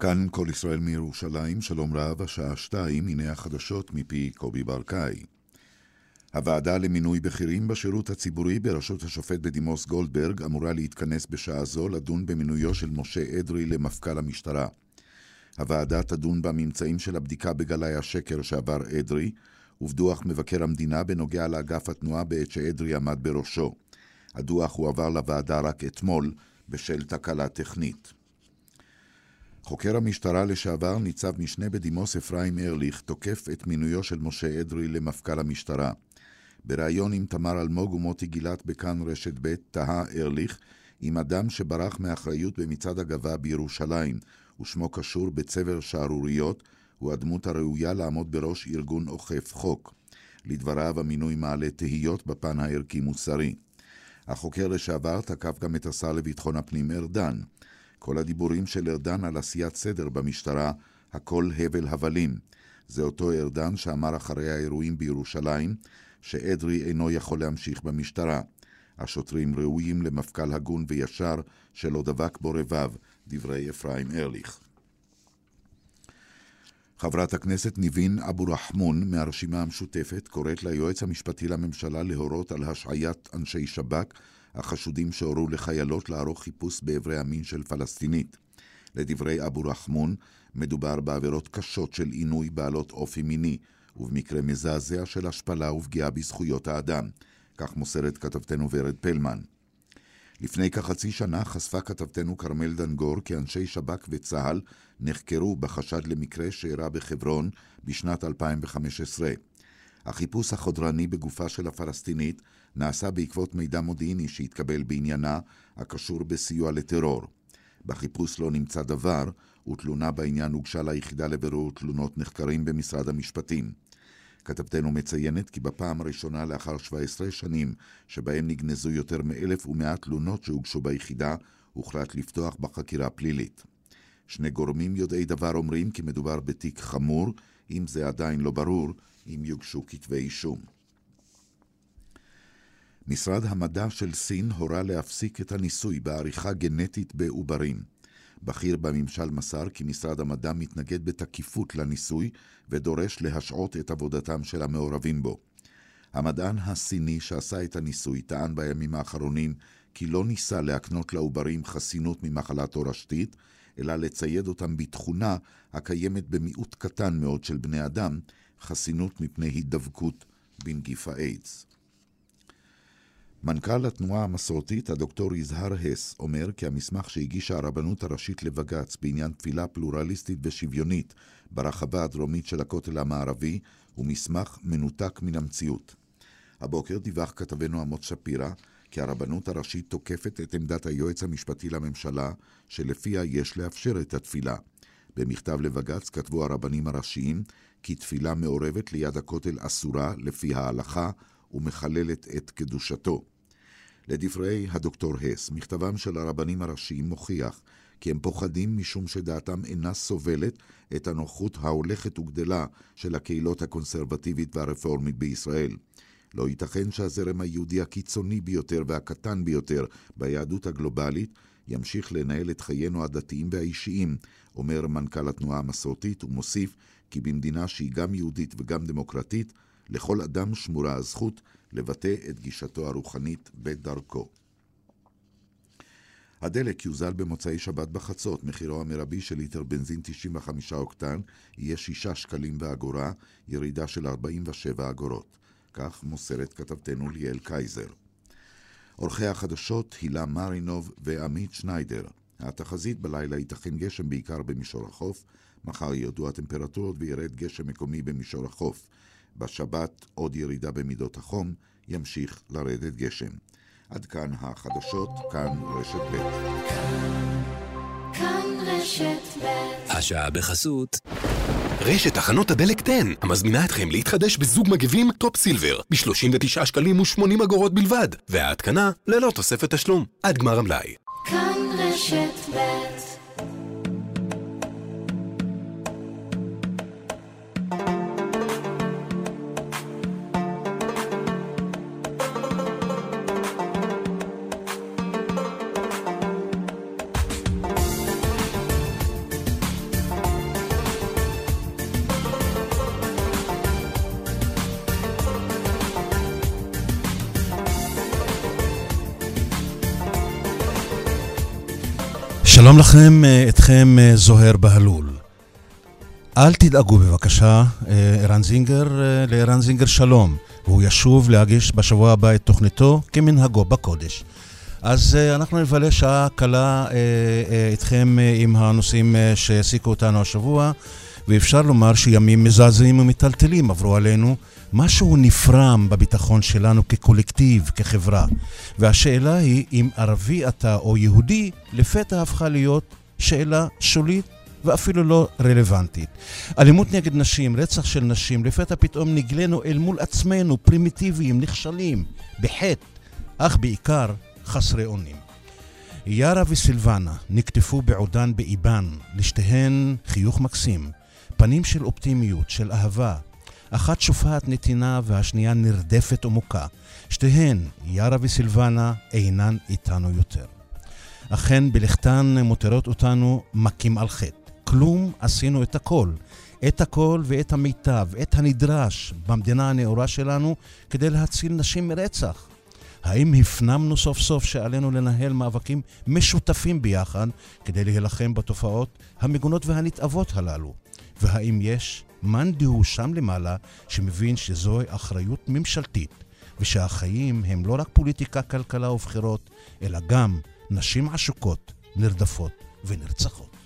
כאן כל ישראל מירושלים, שלום רב, השעה שתיים, הנה החדשות מפי קובי ברקאי. הוועדה למינוי בכירים בשירות הציבורי בראשות השופט בדימוס גולדברג אמורה להתכנס בשעה זו לדון במינויו של משה אדרי למפכ"ל המשטרה. הוועדה תדון בממצאים של הבדיקה בגלאי השקר שעבר אדרי, ובדוח מבקר המדינה בנוגע לאגף התנועה בעת שאדרי עמד בראשו. הדוח הועבר לוועדה רק אתמול בשל תקלה טכנית. חוקר המשטרה לשעבר, ניצב משנה בדימוס אפרים ארליך, תוקף את מינויו של משה אדרי למפכ"ל המשטרה. בריאיון עם תמר אלמוג ומוטי גילת בכאן רשת ב', תהה ארליך, עם אדם שברח מאחריות במצעד הגאווה בירושלים, ושמו קשור בצבר שערוריות, הוא הדמות הראויה לעמוד בראש ארגון אוכף חוק. לדבריו, המינוי מעלה תהיות בפן הערכי-מוסרי. החוקר לשעבר תקף גם את השר לביטחון הפנים ארדן. כל הדיבורים של ארדן על עשיית סדר במשטרה, הכל הבל הבלים. זה אותו ארדן שאמר אחרי האירועים בירושלים, שאדרי אינו יכול להמשיך במשטרה. השוטרים ראויים למפכ"ל הגון וישר שלא דבק בו רבב, דברי אפרים ארליך. חברת הכנסת ניבין אבו רחמון מהרשימה המשותפת קוראת ליועץ המשפטי לממשלה להורות על השעיית אנשי שב"כ החשודים שהורו לחיילות לערוך חיפוש באיברי המין של פלסטינית. לדברי אבו רחמון, מדובר בעבירות קשות של עינוי בעלות אופי מיני, ובמקרה מזעזע של השפלה ופגיעה בזכויות האדם. כך מוסרת כתבתנו ורד פלמן. לפני כחצי שנה חשפה כתבתנו כרמל דנגור כי אנשי שב"כ וצה"ל נחקרו בחשד למקרה שאירע בחברון בשנת 2015. החיפוש החודרני בגופה של הפלסטינית נעשה בעקבות מידע מודיעיני שהתקבל בעניינה הקשור בסיוע לטרור. בחיפוש לא נמצא דבר, ותלונה בעניין הוגשה ליחידה לבירור תלונות נחקרים במשרד המשפטים. כתבתנו מציינת כי בפעם הראשונה לאחר 17 שנים שבהם נגנזו יותר מאלף ומאה תלונות שהוגשו ביחידה, הוחלט לפתוח בחקירה פלילית. שני גורמים יודעי דבר אומרים כי מדובר בתיק חמור, אם זה עדיין לא ברור, אם יוגשו כתבי אישום. משרד המדע של סין הורה להפסיק את הניסוי בעריכה גנטית בעוברים. בכיר בממשל מסר כי משרד המדע מתנגד בתקיפות לניסוי ודורש להשעות את עבודתם של המעורבים בו. המדען הסיני שעשה את הניסוי טען בימים האחרונים כי לא ניסה להקנות לעוברים חסינות ממחלה תורשתית, אלא לצייד אותם בתכונה הקיימת במיעוט קטן מאוד של בני אדם, חסינות מפני הידבקות בנגיף האיידס. מנכ"ל התנועה המסורתית, הדוקטור יזהר הס, אומר כי המסמך שהגישה הרבנות הראשית לבג"ץ בעניין תפילה פלורליסטית ושוויונית ברחבה הדרומית של הכותל המערבי הוא מסמך מנותק מן המציאות. הבוקר דיווח כתבנו עמוס שפירא כי הרבנות הראשית תוקפת את עמדת היועץ המשפטי לממשלה, שלפיה יש לאפשר את התפילה. במכתב לבג"ץ כתבו הרבנים הראשיים כי תפילה מעורבת ליד הכותל אסורה לפי ההלכה ומחללת את קדושתו. לדברי הדוקטור הס, מכתבם של הרבנים הראשיים מוכיח כי הם פוחדים משום שדעתם אינה סובלת את הנוחות ההולכת וגדלה של הקהילות הקונסרבטיבית והרפורמית בישראל. לא ייתכן שהזרם היהודי הקיצוני ביותר והקטן ביותר ביהדות הגלובלית ימשיך לנהל את חיינו הדתיים והאישיים, אומר מנכ"ל התנועה המסורתית, ומוסיף כי במדינה שהיא גם יהודית וגם דמוקרטית, לכל אדם שמורה הזכות לבטא את גישתו הרוחנית בדרכו. הדלק יוזל במוצאי שבת בחצות, מחירו המרבי של ליטר בנזין 95 אוקטן יהיה 6 שקלים ואגורה, ירידה של 47 אגורות. כך מוסרת כתבתנו ליאל קייזר. עורכי החדשות הילה מרינוב ועמית שניידר. התחזית בלילה ייתכן גשם בעיקר במישור החוף, מחר ירדו הטמפרטורות וירד גשם מקומי במישור החוף. בשבת עוד ירידה במידות החום, ימשיך לרדת גשם. עד כאן החדשות, כאן רשת ב'. כאן רשת ב'. השעה בחסות. רשת תחנות הדלק 10, המזמינה אתכם להתחדש בזוג מגבים טופ סילבר, ב-39 שקלים ו-80 אגורות בלבד, וההתקנה ללא תוספת תשלום, עד גמר המלאי. כאן רשת ב' שלום לכם, אתכם זוהר בהלול. אל תדאגו בבקשה, ערן זינגר, לערן זינגר שלום. והוא ישוב להגיש בשבוע הבא את תוכניתו כמנהגו בקודש. אז אנחנו נבלה שעה קלה uh, עם הנושאים שהעסיקו אותנו השבוע, ואפשר לומר שימים מזעזעים ומטלטלים עברו עלינו. משהו נפרם בביטחון שלנו כקולקטיב, כחברה. והשאלה היא אם ערבי אתה או יהודי, לפתע הפכה להיות שאלה שולית ואפילו לא רלוונטית. אלימות נגד נשים, רצח של נשים, לפתע פתאום נגלנו אל מול עצמנו, פרימיטיביים, נכשלים, בחטא, אך בעיקר חסרי אונים. יארה וסילבנה נקטפו בעודן באיבן, לשתיהן חיוך מקסים, פנים של אופטימיות, של אהבה. אחת שופעת נתינה והשנייה נרדפת ומוכה. שתיהן, יארה וסילבנה, אינן איתנו יותר. אכן, בלכתן מותרות אותנו מכים על חטא. כלום עשינו את הכל. את הכל ואת המיטב, את הנדרש במדינה הנאורה שלנו כדי להציל נשים מרצח. האם הפנמנו סוף סוף שעלינו לנהל מאבקים משותפים ביחד כדי להילחם בתופעות המגונות והנתעבות הללו? והאם יש מאן דהוא שם למעלה שמבין שזוהי אחריות ממשלתית ושהחיים הם לא רק פוליטיקה, כלכלה ובחירות, אלא גם נשים עשוקות, נרדפות ונרצחות?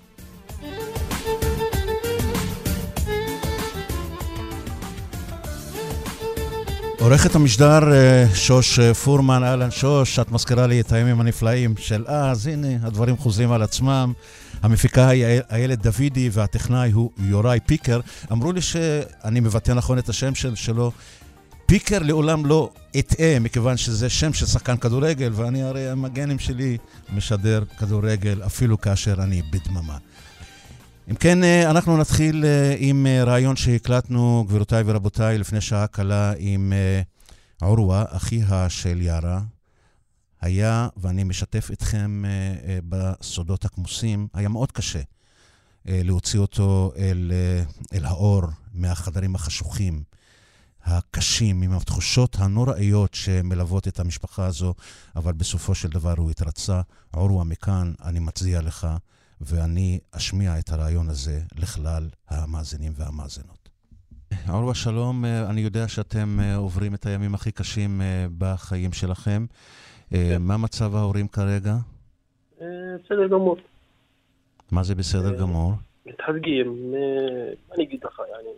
עורכת המשדר אה, שוש אה, פורמן, אהלן שוש, את מזכירה לי את הימים הנפלאים של אז, הנה, הדברים חוזרים על עצמם. המפיקה היא איילת דוידי והטכנאי הוא יוראי פיקר. אמרו לי שאני מבטא נכון את השם של, שלו. פיקר לעולם לא אטעה, מכיוון שזה שם של שחקן כדורגל, ואני הרי המגנים שלי משדר כדורגל אפילו כאשר אני בדממה. אם כן, אה, אנחנו נתחיל אה, עם אה, רעיון שהקלטנו, גבירותיי ורבותיי, לפני שעה קלה עם עורווה, אחיה של יארה. היה, ואני משתף אתכם בסודות הכמוסים, היה מאוד קשה להוציא אותו אל, אל האור מהחדרים החשוכים, הקשים, עם התחושות הנוראיות שמלוות את המשפחה הזו, אבל בסופו של דבר הוא התרצה. עורווה, מכאן אני מצדיע לך. ואני אשמיע את הרעיון הזה לכלל המאזינים והמאזינות. עורווה, שלום, אה, אני יודע שאתם אה, עוברים את הימים הכי קשים אה, בחיים שלכם. כן. מה מצב ההורים כרגע? בסדר גמור. מה זה בסדר גמור? מתחזקים, אני אגיד לך, יעני.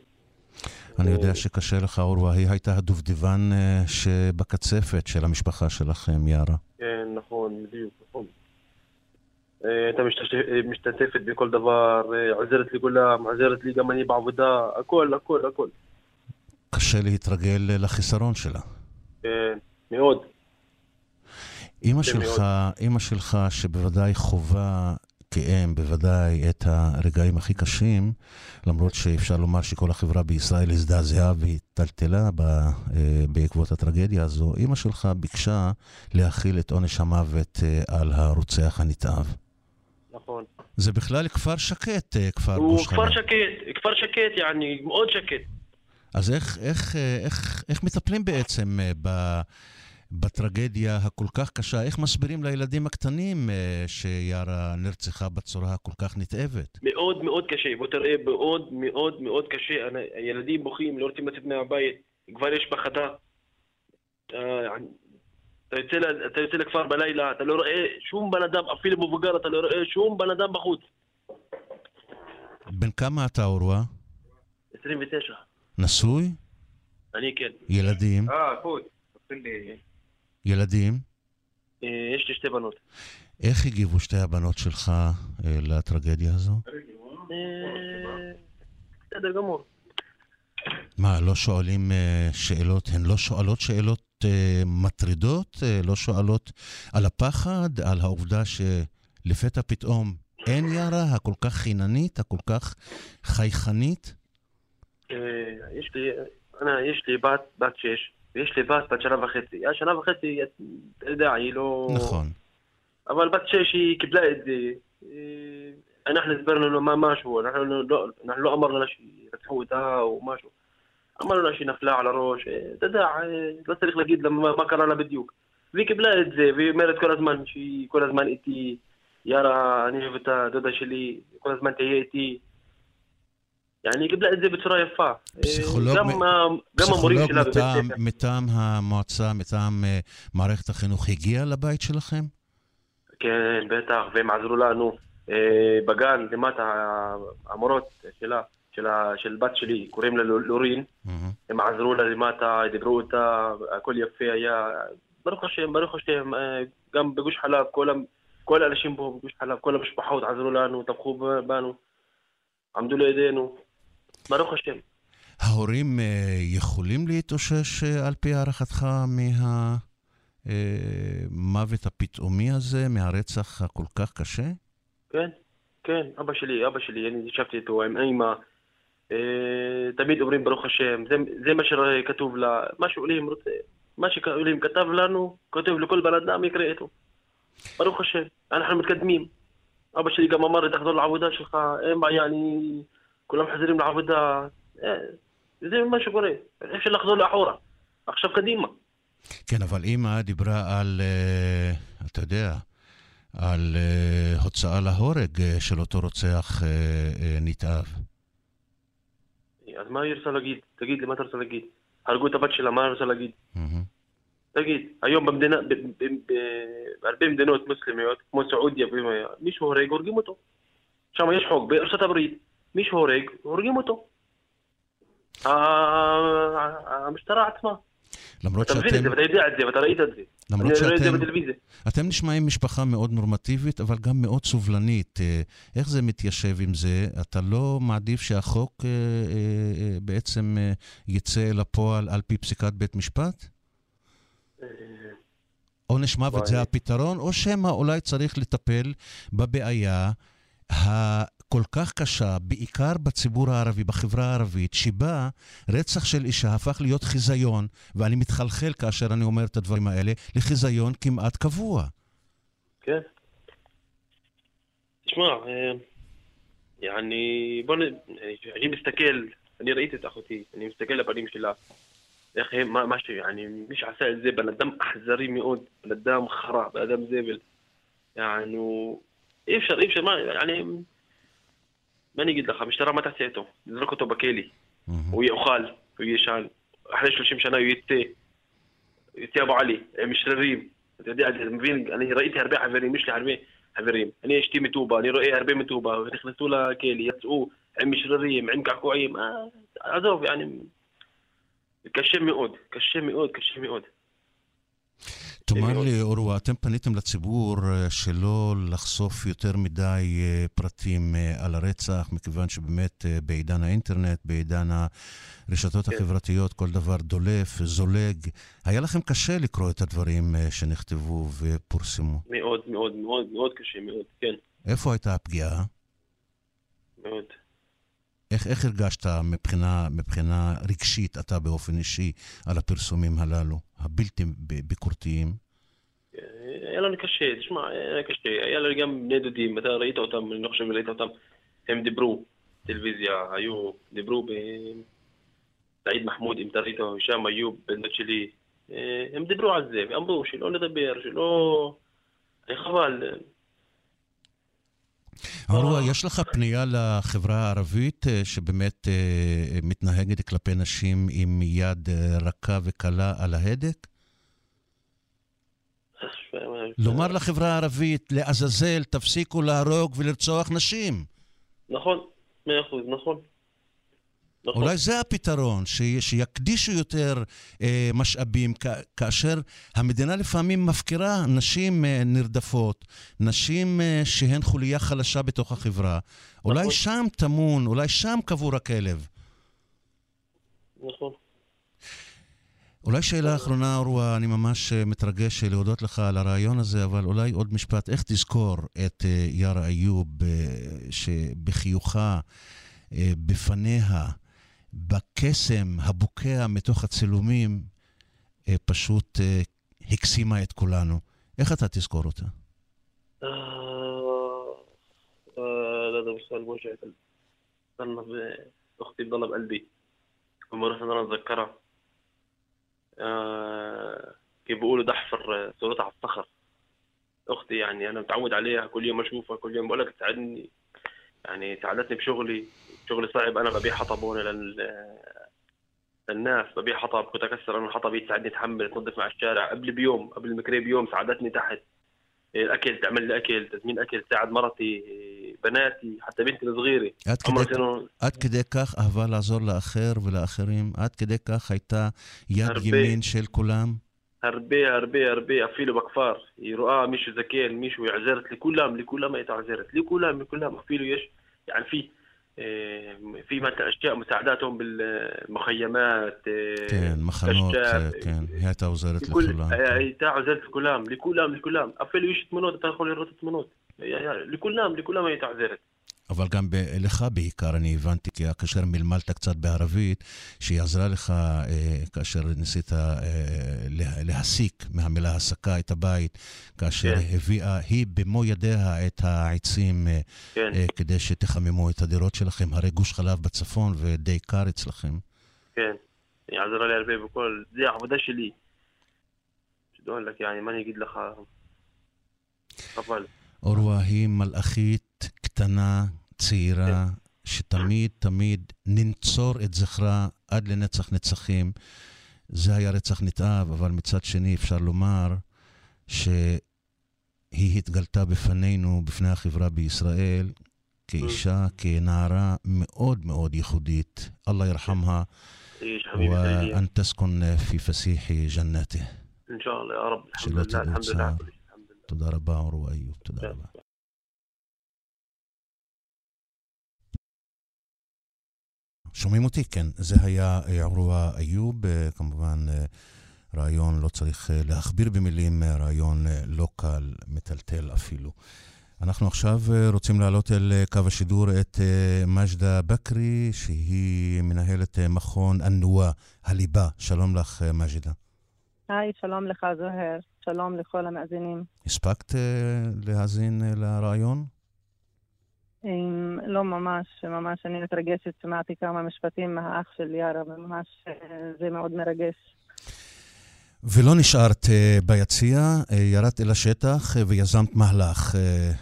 אני יודע שקשה לך, עורווה. היא הייתה הדובדבן שבקצפת של המשפחה שלכם, יארה. כן, נכון, בדיוק, נכון. הייתה משתתפת בכל דבר, עוזרת לכולם, עוזרת לי גם אני בעבודה, הכל, הכל, הכל. קשה להתרגל לחיסרון שלה. כן, מאוד. אימא שלך, אימא שלך, שבוודאי חווה כאם, בוודאי, את הרגעים הכי קשים, למרות שאפשר לומר שכל החברה בישראל הזדעזעה והיטלטלה אה, בעקבות הטרגדיה הזו, אימא שלך ביקשה להכיל את עונש המוות אה, על הרוצח הנתעב. נכון. זה בכלל כפר שקט, אה, כפר גוש חלב. הוא כפר שקט, כפר שקט, יעני, מאוד שקט. אז איך, איך, איך, איך מטפלים בעצם ב, בטרגדיה הכל כך קשה? איך מסבירים לילדים הקטנים שיארה נרצחה בצורה הכל כך נתעבת? מאוד מאוד קשה, בוא תראה, מאוד מאוד מאוד קשה. הילדים בוכים, לא רוצים לצאת מהבית, כבר יש פחדה. אתה יוצא, אתה יוצא לכפר בלילה, אתה לא רואה שום בן אדם, אפילו מבוגר, אתה לא רואה שום בן אדם בחוץ. בן כמה אתה, אורווה? 29. נשוי? אני כן. ילדים? אה, חוץ. ילדים? אה, יש לי שתי בנות. איך הגיבו שתי הבנות שלך אה, לטרגדיה הזו? אה, בסדר גמור. מה, לא שואלים שאלות? הן לא שואלות שאלות מטרידות, לא שואלות על הפחד, על העובדה שלפתע פתאום אין יערה, הכל כך חיננית, הכל כך חייכנית? יש לי, יש לי בת שש, ויש לי בת בת שנה וחצי. השנה וחצי, אתה יודע, היא לא... נכון. אבל בת שש היא קיבלה את זה. אנחנו הסברנו לו מה משהו, אנחנו לא, אנחנו לא אמרנו לה שרצחו אותה או משהו. אמרנו לה שהיא נפלה על הראש, אה, אתה יודע, אה, לא צריך להגיד לה מה, מה קרה לה בדיוק. והיא קיבלה את זה, והיא אומרת כל הזמן שהיא כל הזמן איתי, יאללה, אני אוהב את הדודה שלי, כל הזמן תהיה איתי. يعني קיבלה את זה בצורה יפה. פסיכולוג, גם, גם המורים שלה בבית ספר. מטעם המועצה, מטעם אה, מערכת החינוך, הגיע לבית שלכם? כן, בטח, והם עזרו לנו. אה, בגן, למטה, המורות שלה, של, של בת שלי, קוראים לה לורין, mm-hmm. הם עזרו לה למטה, דיברו אותה, הכל יפה היה. ברוך השם, ברוך השם, אה, גם בגוש חלב, כל, כל האנשים פה בגוש חלב, כל המשפחות עזרו לנו, טבחו בנו, עמדו לידינו. ברוך השם. ההורים אה, יכולים להתאושש על פי הערכתך מהמוות הפתאומי הזה, מהרצח הכל כך קשה? כן, כן, אבא שלי, אבא שלי, אני ישבתי איתו עם אימא. אה, תמיד אומרים ברוך השם, זה, זה מה שכתוב לה, מה שאולים רוצה, מה שאולים כתב לנו, כותב לכל בן אדם יקרה איתו. ברוך השם, אנחנו מתקדמים. אבא שלי גם אמר לי, תחזור לעבודה שלך, אין בעיה, אני... כולם חזרים לעבודה. אה, זה מה שקורה, אפשר לחזור לאחורה. עכשיו קדימה. כן, אבל אימא דיברה על, אה, אתה יודע, על uh, הוצאה להורג של אותו רוצח נתעב. אז מה היא רוצה להגיד? תגיד לי, מה אתה רוצה להגיד? הרגו את הבת שלה, מה היא רוצה להגיד? תגיד, היום במדינה, בהרבה מדינות מוסלמיות, כמו סעודיה, מישהו הורג, הורגים אותו. שם יש חוק, בארצות הברית, מישהו הורג, הורגים אותו. המשטרה עצמה. למרות שאתם... אתה מבין את זה, ואתה יודע את זה, ואתה ראית את זה. למרות שאתם... אני רואה את זה בטלוויזיה. אתם נשמעים משפחה מאוד נורמטיבית, אבל גם מאוד סובלנית. אה, איך זה מתיישב עם זה? אתה לא מעדיף שהחוק אה, אה, בעצם יצא אל הפועל על פי פסיקת בית משפט? עונש מוות זה הפתרון, או שמא אולי צריך לטפל בבעיה כל כך קשה, בעיקר בציבור הערבי, בחברה הערבית, שבה רצח של אישה הפך להיות חיזיון, ואני מתחלחל כאשר אני אומר את הדברים האלה, לחיזיון כמעט קבוע. כן. תשמע, אני... בוא נ... אני מסתכל, אני ראיתי את אחותי, אני מסתכל לפנים שלה, איך הם, מה, מה ש... אני, מי שעשה את זה, בן אדם אכזרי מאוד, בן אדם חרא, בן אדם זבל. יענו, אי אפשר, אי אפשר, מה, אני... מה אני אגיד לך, המשטרה מה תעשה איתו? נזרוק אותו בכלא. הוא יאכל, הוא ישן. אחרי 30 שנה הוא יצא. יצא אבו עלי, עם שרירים. אתה יודע, אתה מבין, אני ראיתי הרבה חברים, יש לי הרבה חברים. אני אשתי מטובה, אני רואה הרבה מטובה, נכנסו לכלא, יצאו עם שרירים, עם קעקועים. אה, עזוב, אני... קשה מאוד, קשה מאוד, קשה מאוד. תאמר לי, אורווה, אתם פניתם לציבור אה, שלא לחשוף יותר מדי אה, פרטים אה, על הרצח, מכיוון שבאמת בעידן האינטרנט, בעידן הרשתות כן. החברתיות, כל דבר דולף, זולג. היה לכם קשה לקרוא את הדברים שנכתבו ופורסמו. מאוד, מאוד, מאוד, מאוד קשה, מאוד, כן. איפה הייתה הפגיעה? מאוד. איך, איך הרגשת מבחינה, מבחינה רגשית, אתה באופן אישי, על הפרסומים הללו, הבלתי ביקורתיים? היה לנו קשה, תשמע, היה קשה. היה לנו גם בני דודים, אתה ראית אותם, אני לא חושב שראית אותם, הם דיברו, טלוויזיה, היו, דיברו ב... סעיד מחמוד, אם אתה ראית, שם היו בן דוד שלי, אה, הם דיברו על זה, ואמרו שלא לדבר, שלא... חבל. ערווה, יש לך פנייה לחברה הערבית אה, שבאמת אה, מתנהגת כלפי נשים עם יד אה, רכה וקלה על ההדק? לומר לחברה הערבית, לעזאזל, תפסיקו להרוג ולרצוח נשים. נכון, מאה אחוז, נכון. נכון. אולי זה הפתרון, ש... שיקדישו יותר אה, משאבים, כ... כאשר המדינה לפעמים מפקירה נשים אה, נרדפות, נשים אה, שהן חוליה חלשה בתוך החברה. נכון. אולי שם טמון, אולי שם קבור הכלב. נכון. אולי שאלה אחרונה, אורווה, אני ממש אה, מתרגש להודות לך על הרעיון הזה, אבל אולי עוד משפט, איך תזכור את אה, יארה איוב, אה, שבחיוכה, בפניה, בקסם הבוקע מתוך הצילומים, אה, פשוט אה, הקסימה את כולנו. איך אתה תזכור אותה? هذا سؤال موجع اختي تضل بقلبي وما انا اتذكرها كيف بيقولوا دحفر صورتها على الصخر اختي يعني انا متعود عليها كل يوم اشوفها كل يوم بقول لك تساعدني يعني ساعدتني بشغلي شغلي صعب انا ببيع حطب هون لل للناس ببيع حطب كنت اكسر انا الحطب تساعدني تحمل تنظف مع الشارع قبل بيوم قبل المكري بيوم ساعدتني تحت الاكل تعمل لي اكل تزمين اكل تساعد مرتي بناتي حتى بنتي الصغيره עד عمرها כדי, كانوا עד כדי כך אהבה לעזור לאחר ולאחרים? עד כדי כך הייתה יד הרבה. ימין של כולם? הרבה הרבה הרבה אפילו בכפר היא רואה מישהו זקן מישהו היא עוזרת לכולם לכולם הייתה עוזרת לכולם לכולם אפילו יש يعني في آه، آه، في مثلا أشياء مساعداتهم بالمخيمات آه، كان مخنوق كان. هي تاع وزارة الكلام هي تاع وزارة الكلام لكلام لكلام. افل يشت منوت تدخل الرتت منوت لكلام لكلام هي تاع وزارة. אבל גם לך בעיקר, אני הבנתי, כי כאשר מלמלת קצת בערבית, שהיא עזרה לך אה, כאשר ניסית אה, לה, להסיק מהמילה הסקה את הבית, כאשר כן. הביאה היא במו ידיה את העצים אה, כן. אה, כדי שתחממו את הדירות שלכם. הרי גוש חלב בצפון ודי קר אצלכם. כן, היא עזרה לי הרבה בכל, זה העבודה שלי. שדון לך, יעני, מה אני אגיד לך? חבל. אורווה היא מלאכית קטנה, צעירה, שתמיד תמיד ננצור את זכרה עד לנצח נצחים. זה היה רצח נתעב, אבל מצד שני אפשר לומר שהיא התגלתה בפנינו, בפני החברה בישראל, כאישה, כנערה מאוד מאוד ייחודית. אללה ירחמה. وأن تسكن في فسيح جناته. ان شاء الله يا رب. الحمد لله. الحمد لله. תודה רבה, אורו איוב. תודה רבה. שומעים אותי? כן. זה היה אה, ערווה איוב, אה, כמובן אה, ריאיון, לא צריך להכביר במילים, ריאיון לא קל, מטלטל אפילו. אנחנו עכשיו רוצים להעלות אל קו השידור את מג'דה בכרי, שהיא מנהלת מכון אל-נואה, הליבה. שלום לך, מג'דה. היי, שלום לך זוהר, שלום לכל המאזינים. הספקת להאזין לרעיון? לא ממש, ממש אני מתרגשת, שמעתי כמה משפטים מהאח של יארה, וממש אה, זה מאוד מרגש. ולא נשארת אה, ביציע, אה, ירדת אל השטח ויזמת מהלך.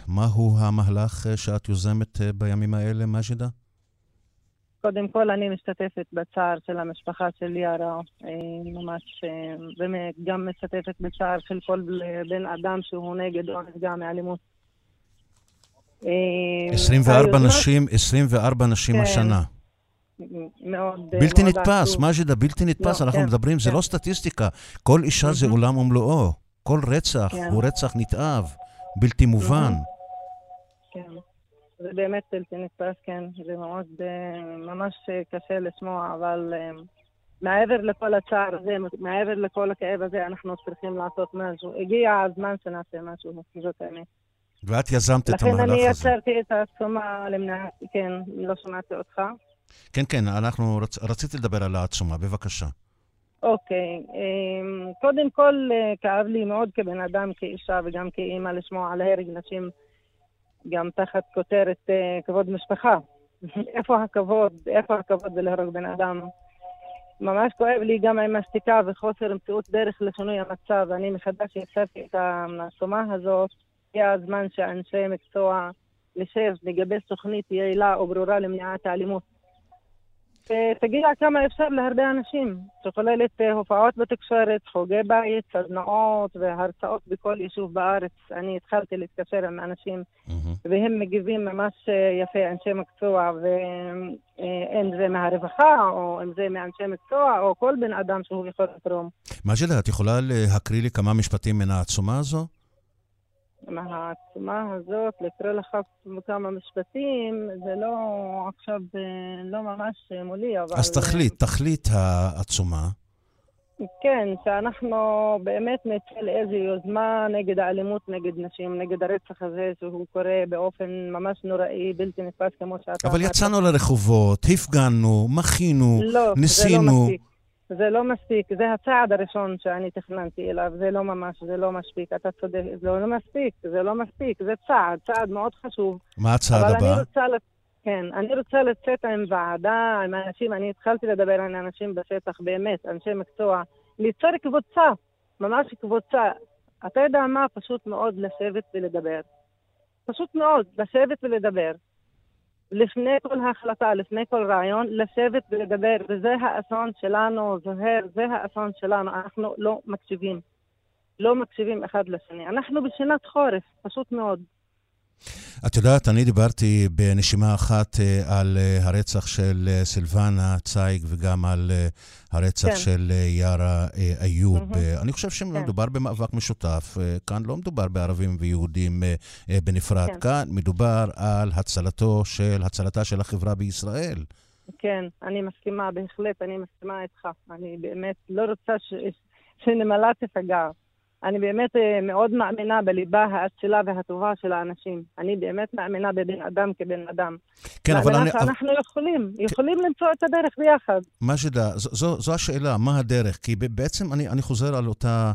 מהו המהלך שאת יוזמת בימים האלה, מג'דה? קודם כל, אני משתתפת בצער של המשפחה של יארה, ממש, וגם משתתפת בצער של כל בן אדם שהוא נגד או נפגע מאלימות. אה, 24 היוזמה- נשים, 24 נשים כן. השנה. מאוד... אה, בלתי מאוד נתפס. מג'דה, בלתי נתפס. לא, אנחנו כן, מדברים, זה כן. לא סטטיסטיקה. כל אישה זה מהמם. עולם ומלואו. כל רצח כן. הוא רצח נתעב, בלתי מובן. כן. זה באמת בלתי נתפס, כן. זה מאוד, אה, ממש אה, קשה לשמוע, אבל אה, מעבר לכל הצער הזה, מעבר לכל הכאב הזה, אנחנו צריכים לעשות משהו. הגיע הזמן שנעשה משהו, זאת האמת. ואת יזמת את לכן אני המהלך הזה. יצרתי את העצומה למניעת, כן, לא שמעתי אותך. כן, כן, אנחנו רצ... רציתי לדבר על העצומה, בבקשה. אוקיי, אמ, קודם כל אה, כאב לי מאוד כבן אדם, כאישה וגם כאימא לשמוע על הרג נשים גם תחת כותרת אה, כבוד משפחה. איפה הכבוד? איפה הכבוד בלהרוג בן אדם? ממש כואב לי גם עם השתיקה וחוסר מציאות דרך לשינוי המצב. אני מחדש יצרתי את העצומה הזאת. הגיע הזמן שאנשי מקצוע נשב, נגבש תוכנית יעילה או ברורה למניעת האלימות. ותגיע כמה אפשר להרבה אנשים, שכוללת אה, הופעות בתקשורת, חוגי בית, סדנאות והרצאות בכל יישוב בארץ. אני התחלתי להתקשר עם אנשים. והם מגיבים ממש אה, יפה, אנשי מקצוע, ואם זה מהרווחה, או אם זה מאנשי מקצוע, או כל בן אדם שהוא יכול לתרום. מג'דה, את יכולה להקריא לי כמה משפטים מן העצומה הזו? מהעצומה הזאת, לקרוא לך כמה משפטים, זה לא עכשיו, אה, לא ממש אה, מולי, אבל... אז תכלית, תכלית העצומה. כן, שאנחנו באמת נצא לאיזו יוזמה נגד האלימות נגד נשים, נגד הרצח הזה שהוא קורה באופן ממש נוראי, בלתי נתפס כמו שאתה אבל יצאנו לרחובות, הפגנו, מחינו, לא, ניסינו. זה לא מספיק. זה לא מספיק, זה הצעד הראשון שאני תכננתי אליו, זה לא ממש, זה לא מספיק, אתה צודק, זה לא מספיק, זה לא מספיק, זה צעד, צעד מאוד חשוב. מה הצעד אבל הבא? אני רוצה, כן, אני רוצה לצאת עם ועדה, עם אנשים, אני התחלתי לדבר עם אנשים בשטח, באמת, אנשי מקצוע, ליצור קבוצה, ממש קבוצה. אתה יודע מה? פשוט מאוד לשבת ולדבר. פשוט מאוד, לשבת ולדבר. לפני כל החלטה, לפני כל רעיון, לשבת ולדבר, וזה האסון שלנו, זוהר, זה האסון שלנו, אנחנו לא מקשיבים. לא מקשיבים אחד לשני. אנחנו בשנת חורף, פשוט מאוד. את יודעת, אני דיברתי בנשימה אחת אה, על אה, הרצח של אה, סילבנה צייג וגם על הרצח כן. של יארה איוב. Mm-hmm. אני חושב שמדובר כן. במאבק משותף. כאן לא מדובר בערבים ויהודים בנפרד. כן. כאן מדובר על הצלתו של, הצלתה של החברה בישראל. כן, אני מסכימה, בהחלט, אני מסכימה איתך. אני באמת לא רוצה ש... שנמלה תפגע. אני באמת אה, מאוד מאמינה בליבה האצילה והטובה של האנשים. אני באמת מאמינה בבן אדם כבן אדם. כן, אבל אני... אנחנו יכולים, יכולים כן. למצוא את הדרך ביחד. מג'דה, זו, זו השאלה, מה הדרך? כי בעצם אני, אני חוזר על אותה...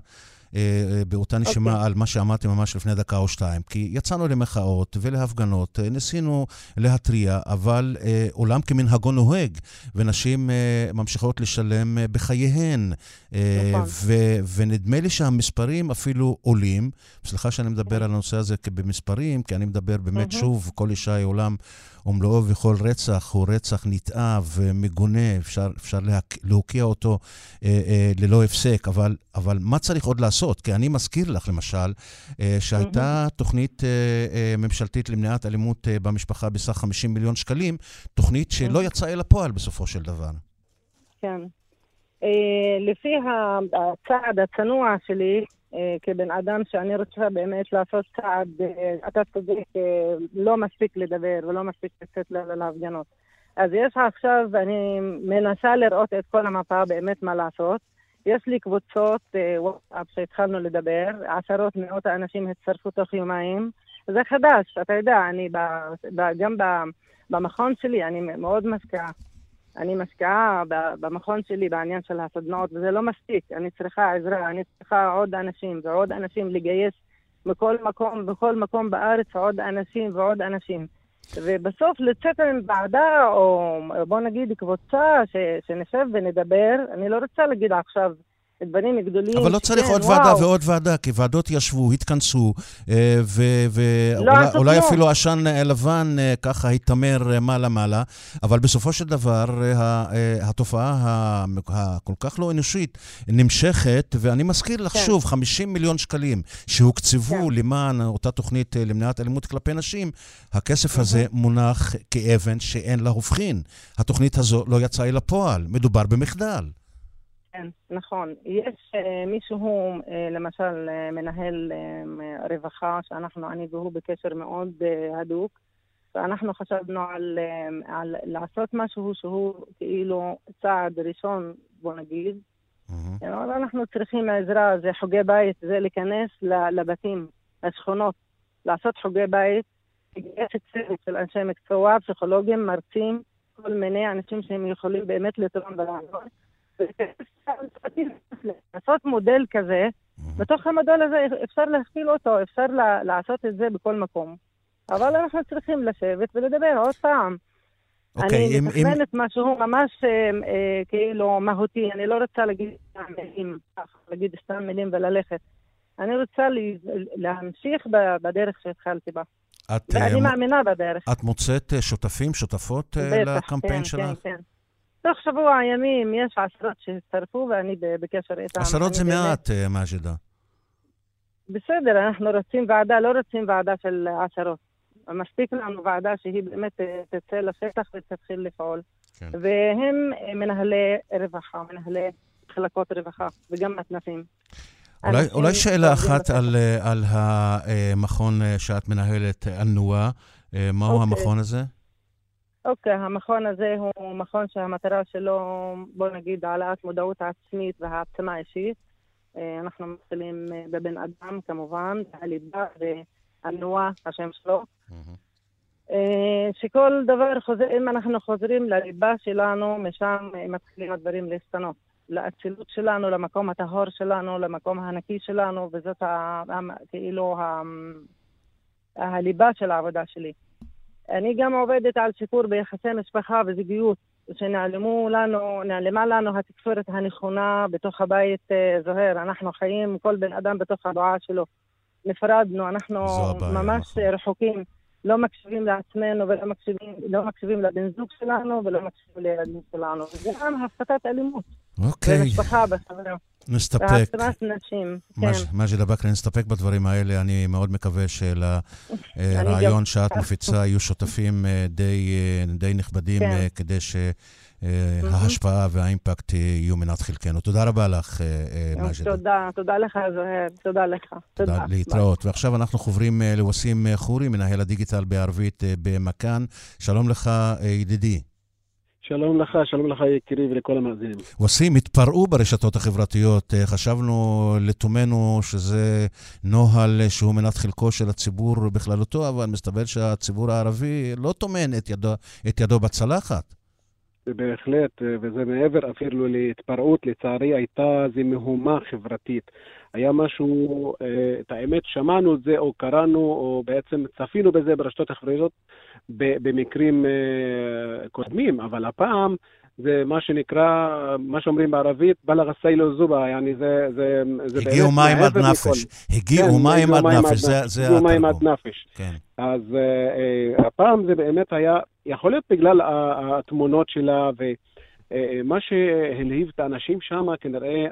אה, אה, באותה נשימה okay. אוקיי. על מה שאמרתי ממש לפני דקה או שתיים. כי יצאנו למחאות ולהפגנות, אה, ניסינו להתריע, אבל עולם כמנהגו נוהג, ונשים ממשיכות לשלם בחייהן. נכון. ונדמה לי שהמספרים אפילו עולים. סליחה שאני מדבר okay. על הנושא הזה במספרים, כי אני מדבר באמת, mm-hmm. שוב, כל אישה היא עולם ומלואו וכל רצח הוא רצח נתעב ומגונה, אפשר, אפשר להוקיע אותו אה, אה, ללא הפסק, אבל, אבל מה צריך עוד לעשות? כי אני מזכיר לך, למשל, אה, שהייתה mm-hmm. תוכנית אה, אה, ממשלתית למניעת אלימות אה, במשפחה בסך 50 מיליון שקלים, תוכנית שלא mm-hmm. יצאה אל הפועל בסופו של דבר. כן. אה, לפי הצעד הצנוע שלי, כבן אדם שאני רוצה באמת לעשות צעד, אה, אתה צודק, אה, לא מספיק לדבר ולא מספיק לצאת להפגנות. אז יש עכשיו, אני מנסה לראות את כל המפה, באמת מה לעשות. יש לי קבוצות וואטסאפ שהתחלנו לדבר, עשרות מאות האנשים הצטרפו תוך יומיים. זה חדש, אתה יודע, אני ב, ב, גם ב, במכון שלי, אני מאוד משקיעה. אני משקיעה במכון שלי בעניין של הסדנאות, וזה לא מספיק. אני צריכה עזרה, אני צריכה עוד אנשים ועוד אנשים לגייס מכל מקום, בכל מקום בארץ עוד אנשים ועוד אנשים. ובסוף לצאת עם ועדה, או בוא נגיד קבוצה, שנשב ונדבר, אני לא רוצה להגיד עכשיו דברים גדולים. אבל לא צריך עוד ועדה ועוד ועדה, כי ועדות ישבו, התכנסו, אה, ואולי לא אפילו עשן לבן אה, ככה התעמר אה, מעלה-מעלה, אבל בסופו של דבר התופעה הכל כך לא אנושית נמשכת, ואני מזכיר לך כן. שוב, 50 מיליון שקלים שהוקצבו כן. למען אותה תוכנית למניעת אלימות כלפי נשים, הכסף הזה מונח כאבן שאין לה הופכין. התוכנית הזו לא יצאה אל הפועל, מדובר במחדל. כן, נכון. יש uh, מישהו, uh, למשל, uh, מנהל רווחה, שאנחנו, אני והוא בקשר מאוד הדוק, ואנחנו חשבנו על, על לעשות משהו שהוא כאילו צעד ראשון, בוא נגיד. Mm-hmm. אבל אנחנו צריכים עזרה, זה חוגי בית, זה להיכנס לבתים, לשכונות, לעשות חוגי בית, לגייס צוות של אנשי מקצוע, פסיכולוגים, מרצים, כל מיני אנשים שהם יכולים באמת לתרום ולעזור. לעשות מודל כזה, בתוך המודל הזה אפשר להכפיל אותו, אפשר לעשות את זה בכל מקום. אבל אנחנו צריכים לשבת ולדבר עוד פעם. Okay, אני מתכננת. משהו ממש אה, אה, כאילו מהותי, אני לא רוצה להגיד סתם מילים, להגיד סתם מילים וללכת. אני רוצה להמשיך בדרך שהתחלתי בה. את, ואני uh, מאמינה בדרך. את מוצאת שותפים, שותפות בטח, לקמפיין כן, שלך? כן, כן. תוך שבוע ימים יש עשרות שהצטרפו ואני בקשר איתם. עשרות זה מעט, אה, מאג'דה. בסדר, אנחנו רוצים ועדה, לא רוצים ועדה של עשרות. מספיק לנו ועדה שהיא באמת אה, תצא לשטח ותתחיל לפעול. כן. והם אה, מנהלי רווחה, מנהלי מחלקות רווחה וגם מתנ"סים. אולי, אולי שאלה אחת על, על המכון שאת מנהלת, אל-נואה. מהו אוקיי. המכון הזה? אוקיי, המכון הזה הוא מכון שהמטרה שלו, בוא נגיד, העלאת מודעות עצמית והעצמה אישית. אה, אנחנו מתחילים אה, בבן אדם, כמובן, הליבה והנועה, השם שלו. אה, שכל דבר חוזר, אם אנחנו חוזרים לליבה שלנו, משם מתחילים הדברים להשתנות. לאצילות שלנו, למקום הטהור שלנו, למקום הנקי שלנו, וזאת ה, כאילו ה, הליבה של העבודה שלי. אני גם עובדת על שיפור ביחסי משפחה וזוגיות שנעלמו לנו, נעלמה לנו התקשורת הנכונה בתוך הבית אה, זוהר. אנחנו חיים, כל בן אדם בתוך הבועה שלו. נפרדנו, אנחנו ממש נכון. רחוקים. לא מקשיבים לעצמנו ולא מקשיבים, לא מקשיבים לבן זוג שלנו ולא מקשיבים לילדים שלנו. וזה גם הפחתת אלימות. אוקיי. במשפחה, בחברה. נסתפק. והעצמת נשים, כן. מג'ד אבקרי, נסתפק בדברים האלה. אני מאוד מקווה שלרעיון שאת מפיצה יהיו שותפים אה, די, אה, די נכבדים כן. אה, כדי ש... ההשפעה והאימפקט יהיו מנת חלקנו. תודה רבה לך, מג'ד. תודה, תודה לך, זוהר, תודה לך. תודה. להתראות. ועכשיו אנחנו חוברים לווסים חורי, מנהל הדיגיטל בערבית במכאן. שלום לך, ידידי. שלום לך, שלום לך יקירי ולכל המאזינים. וסים, התפרעו ברשתות החברתיות. אה, חשבנו לתומנו שזה נוהל שהוא מנת חלקו של הציבור בכללותו, אבל מסתבר שהציבור הערבי לא טומן את ידו, את ידו בצלחת. בהחלט, אה, וזה מעבר אפילו להתפרעות, לצערי הייתה איזו מהומה חברתית. היה משהו, אה, את האמת, שמענו את זה או קראנו או בעצם צפינו בזה ברשתות החברתיות במקרים אה, קודמים, אבל הפעם זה מה שנקרא, מה שאומרים בערבית, בלאג סיילו זובה, יעני זה, זה, זה באמת... הגיעו מים עד נפש. הגיעו כן, מים עד נפש, זה, זה הגיעו מים עד נפש. כן. אז uh, uh, הפעם זה באמת היה, יכול להיות בגלל התמונות שלה, ומה uh, שהלהיב את האנשים שם, כנראה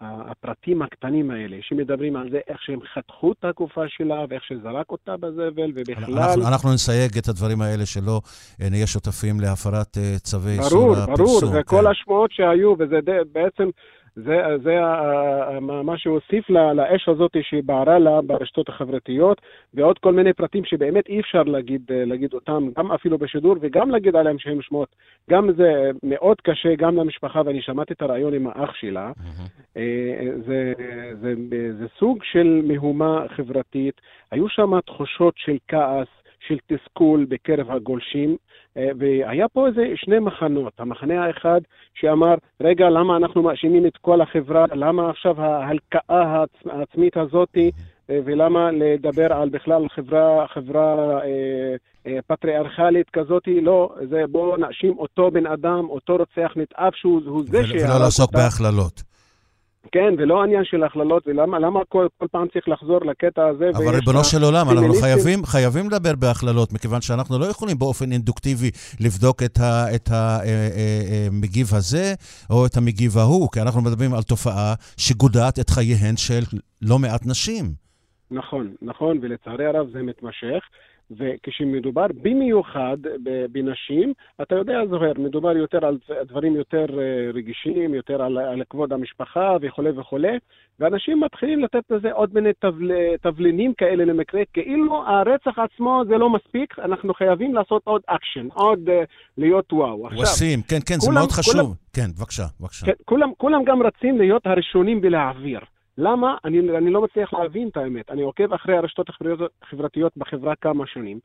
הפרטים הקטנים האלה, שמדברים על זה, איך שהם חתכו את הגופה שלה ואיך שזרק אותה בזבל, ובכלל... אנחנו, אנחנו נסייג את הדברים האלה שלא אה, נהיה שותפים להפרת אה, צווי איסור הפרסום. ברור, ברור, וכל כן. השמועות שהיו, וזה בעצם זה, זה מה שהוסיף לה, לאש הזאת שבערה לה ברשתות החברתיות, ועוד כל מיני פרטים שבאמת אי אפשר להגיד, להגיד אותם, גם אפילו בשידור, וגם להגיד עליהם שהם שמות. גם זה מאוד קשה, גם למשפחה, ואני שמעתי את הרעיון עם האח שלה. Mm-hmm. זה, זה, זה, זה סוג של מהומה חברתית. היו שם תחושות של כעס, של תסכול בקרב הגולשים, אה, והיה פה איזה שני מחנות. המחנה האחד שאמר, רגע, למה אנחנו מאשימים את כל החברה? למה עכשיו ההלקאה העצמית הזאתי? אה, ולמה לדבר על בכלל חברה, חברה אה, אה, פטריארכלית כזאת? לא, זה בואו נאשים אותו בן אדם, אותו רוצח נתעב שהוא זה ש... ולא לעסוק בהכללות. כן, ולא עניין של הכללות, ולמה כל, כל פעם צריך לחזור לקטע הזה? אבל ריבונו של עולם, אנחנו חייבים, חייבים לדבר בהכללות, מכיוון שאנחנו לא יכולים באופן אינדוקטיבי לבדוק את המגיב אה, אה, אה, הזה או את המגיב ההוא, כי אנחנו מדברים על תופעה שגודעת את חייהן של לא מעט נשים. נכון, נכון, ולצערי הרב זה מתמשך. וכשמדובר במיוחד בנשים, אתה יודע, זוהר, מדובר יותר על דברים יותר אה, רגישים, יותר על, על כבוד המשפחה וכולי וכולי, ואנשים מתחילים לתת לזה עוד מיני תבל, תבלינים כאלה למקרה, כאילו הרצח עצמו זה לא מספיק, אנחנו חייבים לעשות עוד אקשן, עוד אה, להיות וואו. וסים, כן, כן, כולם, זה מאוד חשוב. כולם, כן, בבקשה, בבקשה. כן, כולם, כולם גם רצים להיות הראשונים בלהעביר. למה? אני, אני לא מצליח להבין את האמת. אני עוקב אחרי הרשתות החברתיות בחברה כמה שנים.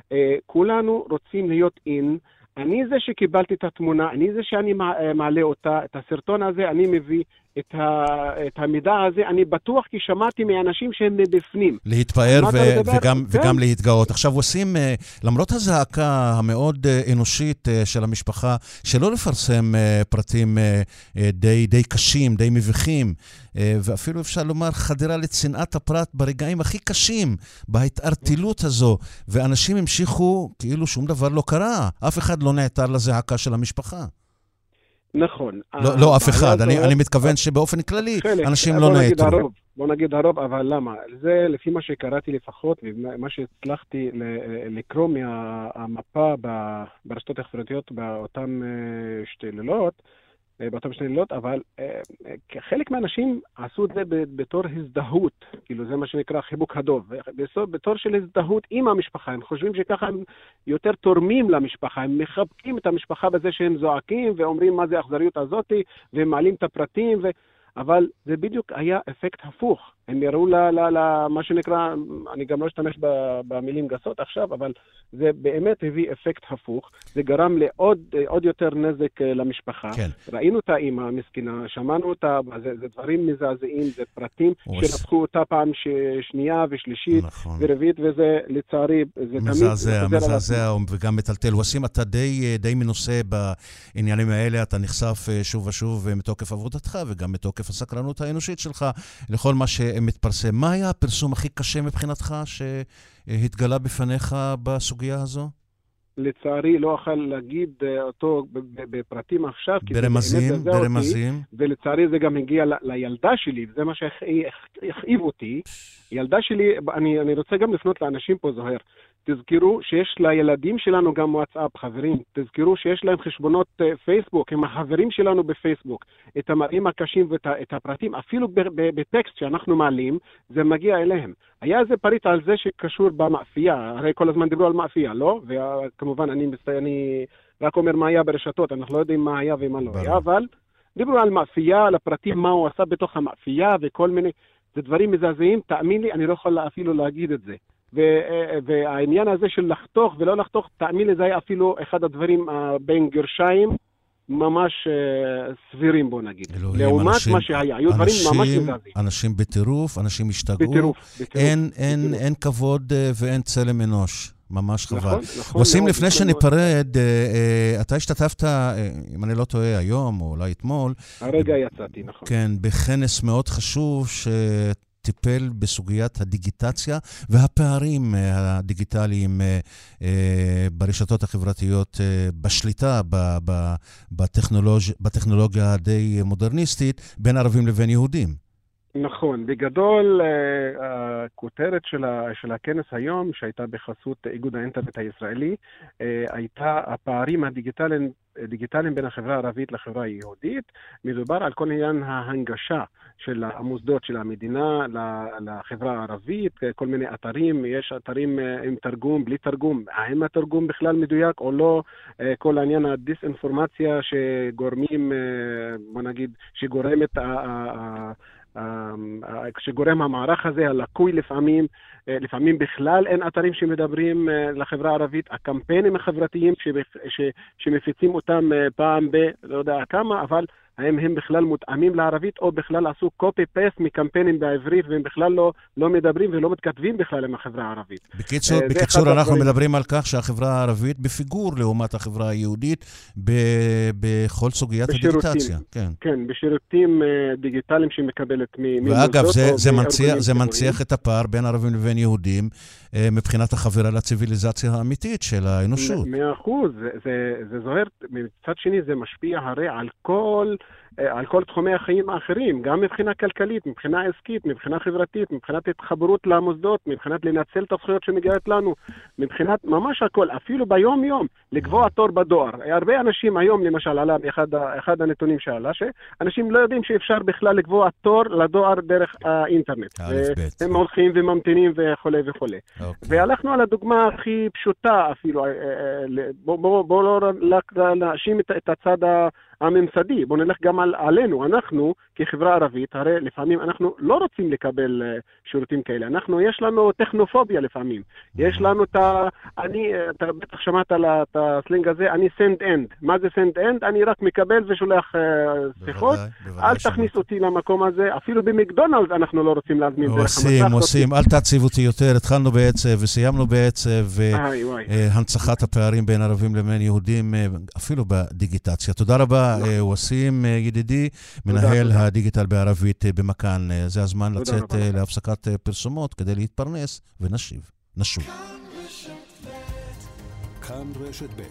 Uh, כולנו רוצים להיות אין. אני זה שקיבלתי את התמונה, אני זה שאני אה, מעלה אותה, את הסרטון הזה אני מביא, את, ה, את המידע הזה, אני בטוח כי שמעתי מאנשים שהם מבפנים. להתפאר ו- וגם, כן. וגם להתגאות. עכשיו עושים, אה, למרות הזעקה המאוד אה, אנושית אה, של המשפחה, שלא לפרסם פרטים די, די קשים, די מביכים, ואפילו אפשר לומר חדירה לצנעת הפרט ברגעים הכי קשים, בהתערטלות הזו, ואנשים המשיכו כאילו שום דבר לא קרה, אף אחד לא נעתר לזעקה של המשפחה. נכון. לא, לא אף אחד, אני, אני מתכוון שבאופן כללי חלק, אנשים לא נעתרו. בוא נגיד הרוב, אבל למה? זה לפי מה שקראתי לפחות, ומה שהצלחתי לקרוא מהמפה ברשתות החברתיות באותם אה, שתי לילות, אה, באותם שני לילות, אבל אה, חלק מהאנשים עשו את זה בתור הזדהות, כאילו זה מה שנקרא חיבוק הדוב, בתור של הזדהות עם המשפחה, הם חושבים שככה הם יותר תורמים למשפחה, הם מחבקים את המשפחה בזה שהם זועקים ואומרים מה זה האכזריות הזאתי, והם מעלים את הפרטים, ו... אבל זה בדיוק היה אפקט הפוך. הם יראו למה שנקרא, אני גם לא אשתמש במילים גסות עכשיו, אבל זה באמת הביא אפקט הפוך. זה גרם לעוד יותר נזק אה, למשפחה. כן. ראינו את האימא המסכנה, שמענו אותה, זה, זה דברים מזעזעים, זה פרטים שרצחו אותה פעם ש... שנייה ושלישית נכון. ורביעית, וזה לצערי, זה תמיד... מזעזע, מזעזע וגם מטלטל. וסים, אתה די, אה, די מנוסה בעניינים האלה, אתה נחשף אה, שוב ושוב מתוקף עבודתך וגם מתוקף הסקרנות האנושית שלך לכל מה שמתפרסם. מה היה הפרסום הכי קשה מבחינתך שהתגלה בפניך בסוגיה הזו? לצערי לא אוכל להגיד אה, אותו בפרטים עכשיו. ברמזים, ברמזים. אותי, ולצערי זה גם הגיע ל- לילדה שלי, וזה מה שהכאיב אותי. ילדה שלי, אני, אני רוצה גם לפנות לאנשים פה, זוהר. תזכרו שיש לילדים שלנו גם וואטסאפ, חברים. תזכרו שיש להם חשבונות uh, פייסבוק, הם החברים שלנו בפייסבוק. את המראים הקשים ואת הפרטים, אפילו בטקסט שאנחנו מעלים, זה מגיע אליהם. היה איזה פריט על זה שקשור במאפייה, הרי כל הזמן דיברו על מאפייה, לא? וכמובן, אני, אני רק אומר מה היה ברשתות, אנחנו לא יודעים מה היה ומה לא היה, אבל דיברו על מאפייה, על הפרטים, מה הוא עשה בתוך המאפייה וכל מיני... זה דברים מזעזעים, תאמין לי, אני לא יכול אפילו להגיד את זה. והעניין הזה של לחתוך ולא לחתוך, תאמין לי, זה היה אפילו אחד הדברים בין גרשיים ממש אה, סבירים, בוא נגיד. אלוהים, לעומת אנשים, מה שהיה, היו דברים ממש מזעזעים. אנשים בטירוף, אנשים השתגעו. בטירוף, בטירוף. אין, אין, בטירוף. אין כבוד אה, ואין צלם אנוש. ממש חבל. נכון, נכון. עושים לפני שניפרד, אה, אתה השתתפת, אם אני לא טועה, היום או אולי אתמול. הרגע יצאתי, נכון. כן, בכנס מאוד חשוב, ש... טיפל בסוגיית הדיגיטציה והפערים אה, הדיגיטליים אה, אה, ברשתות החברתיות, בשליטה בטכנולוג... בטכנולוגיה הדי מודרניסטית בין ערבים לבין יהודים. נכון. בגדול, הכותרת של, של הכנס היום, שהייתה בחסות איגוד האינטרנט הישראלי, הייתה הפערים הדיגיטליים דיגיטליים בין החברה הערבית לחברה היהודית. מדובר על כל עניין ההנגשה של המוסדות של המדינה לחברה הערבית, כל מיני אתרים, יש אתרים אה, עם תרגום, בלי תרגום, האם התרגום בכלל מדויק או לא, אה, כל עניין הדיסאינפורמציה שגורמים, אה, בוא נגיד, שגורמת שגורם המערך הזה, הלקוי לפעמים, אה, לפעמים בכלל אין אתרים שמדברים אה, לחברה הערבית, הקמפיינים החברתיים שמפיצים אותם אה, פעם ב... לא יודע כמה, אבל האם הם בכלל מותאמים לערבית, או בכלל עשו copy-paste מקמפיינים בעברית, והם בכלל לא, לא מדברים ולא מתכתבים בכלל עם החברה הערבית. בקיצור, בקיצור אנחנו הדברים... מדברים על כך שהחברה הערבית בפיגור לעומת החברה היהודית ב, בכל סוגיית הדיגיטציה. כן, כן, בשירותים דיגיטליים שהיא מקבלת ממוסדות. ואגב, זה, זה, מנציח, זה מנציח את הפער בין ערבים לבין יהודים uh, מבחינת החבירה לציוויליזציה האמיתית של האנושות. מאה אחוז. זה, זה, זה זוהר, מצד שני זה משפיע הרי על כל... אה, על כל תחומי החיים האחרים, גם מבחינה כלכלית, מבחינה עסקית, מבחינה חברתית, מבחינת התחברות למוסדות, מבחינת לנצל את הזכויות שמגיעות לנו, מבחינת ממש הכל, אפילו ביום-יום, לקבוע תור בדואר. הרבה אנשים היום, למשל, עלה באחד אחד הנתונים שעלה, שאנשים לא יודעים שאפשר בכלל לקבוע תור לדואר דרך האינטרנט. הם הולכים וממתינים וכולי וכולי. Okay. אוקיי. והלכנו על הדוגמה הכי פשוטה אפילו, בואו אה, אה, בוא, בוא לא נאשים את, את הצד הממסדי, בואו נלך גם על, עלינו, אנחנו כחברה ערבית, הרי לפעמים אנחנו לא רוצים לקבל uh, שירותים כאלה, אנחנו, יש לנו טכנופוביה לפעמים, יש לנו את ה... אני, אתה בטח שמעת על הסלינג הזה, אני send end, מה זה send end? אני רק מקבל ושולח uh, שיחות, אל תכניס אותי למקום הזה, אפילו במקדונלד אנחנו לא רוצים להזמין דרך המסך. עושים, עושים, אל תעציב אותי יותר, התחלנו בעצב וסיימנו בעצב, והנצחת הפערים בין ערבים לבין יהודים, אפילו בדיגיטציה. תודה רבה. אה, וסים, אה, ידידי, מנהל הדיגיטל בערבית אה, במכאן. זה הזמן לצאת להפסקת פרסומות כדי להתפרנס, ונשיב. נשוב. כאן רשת ב'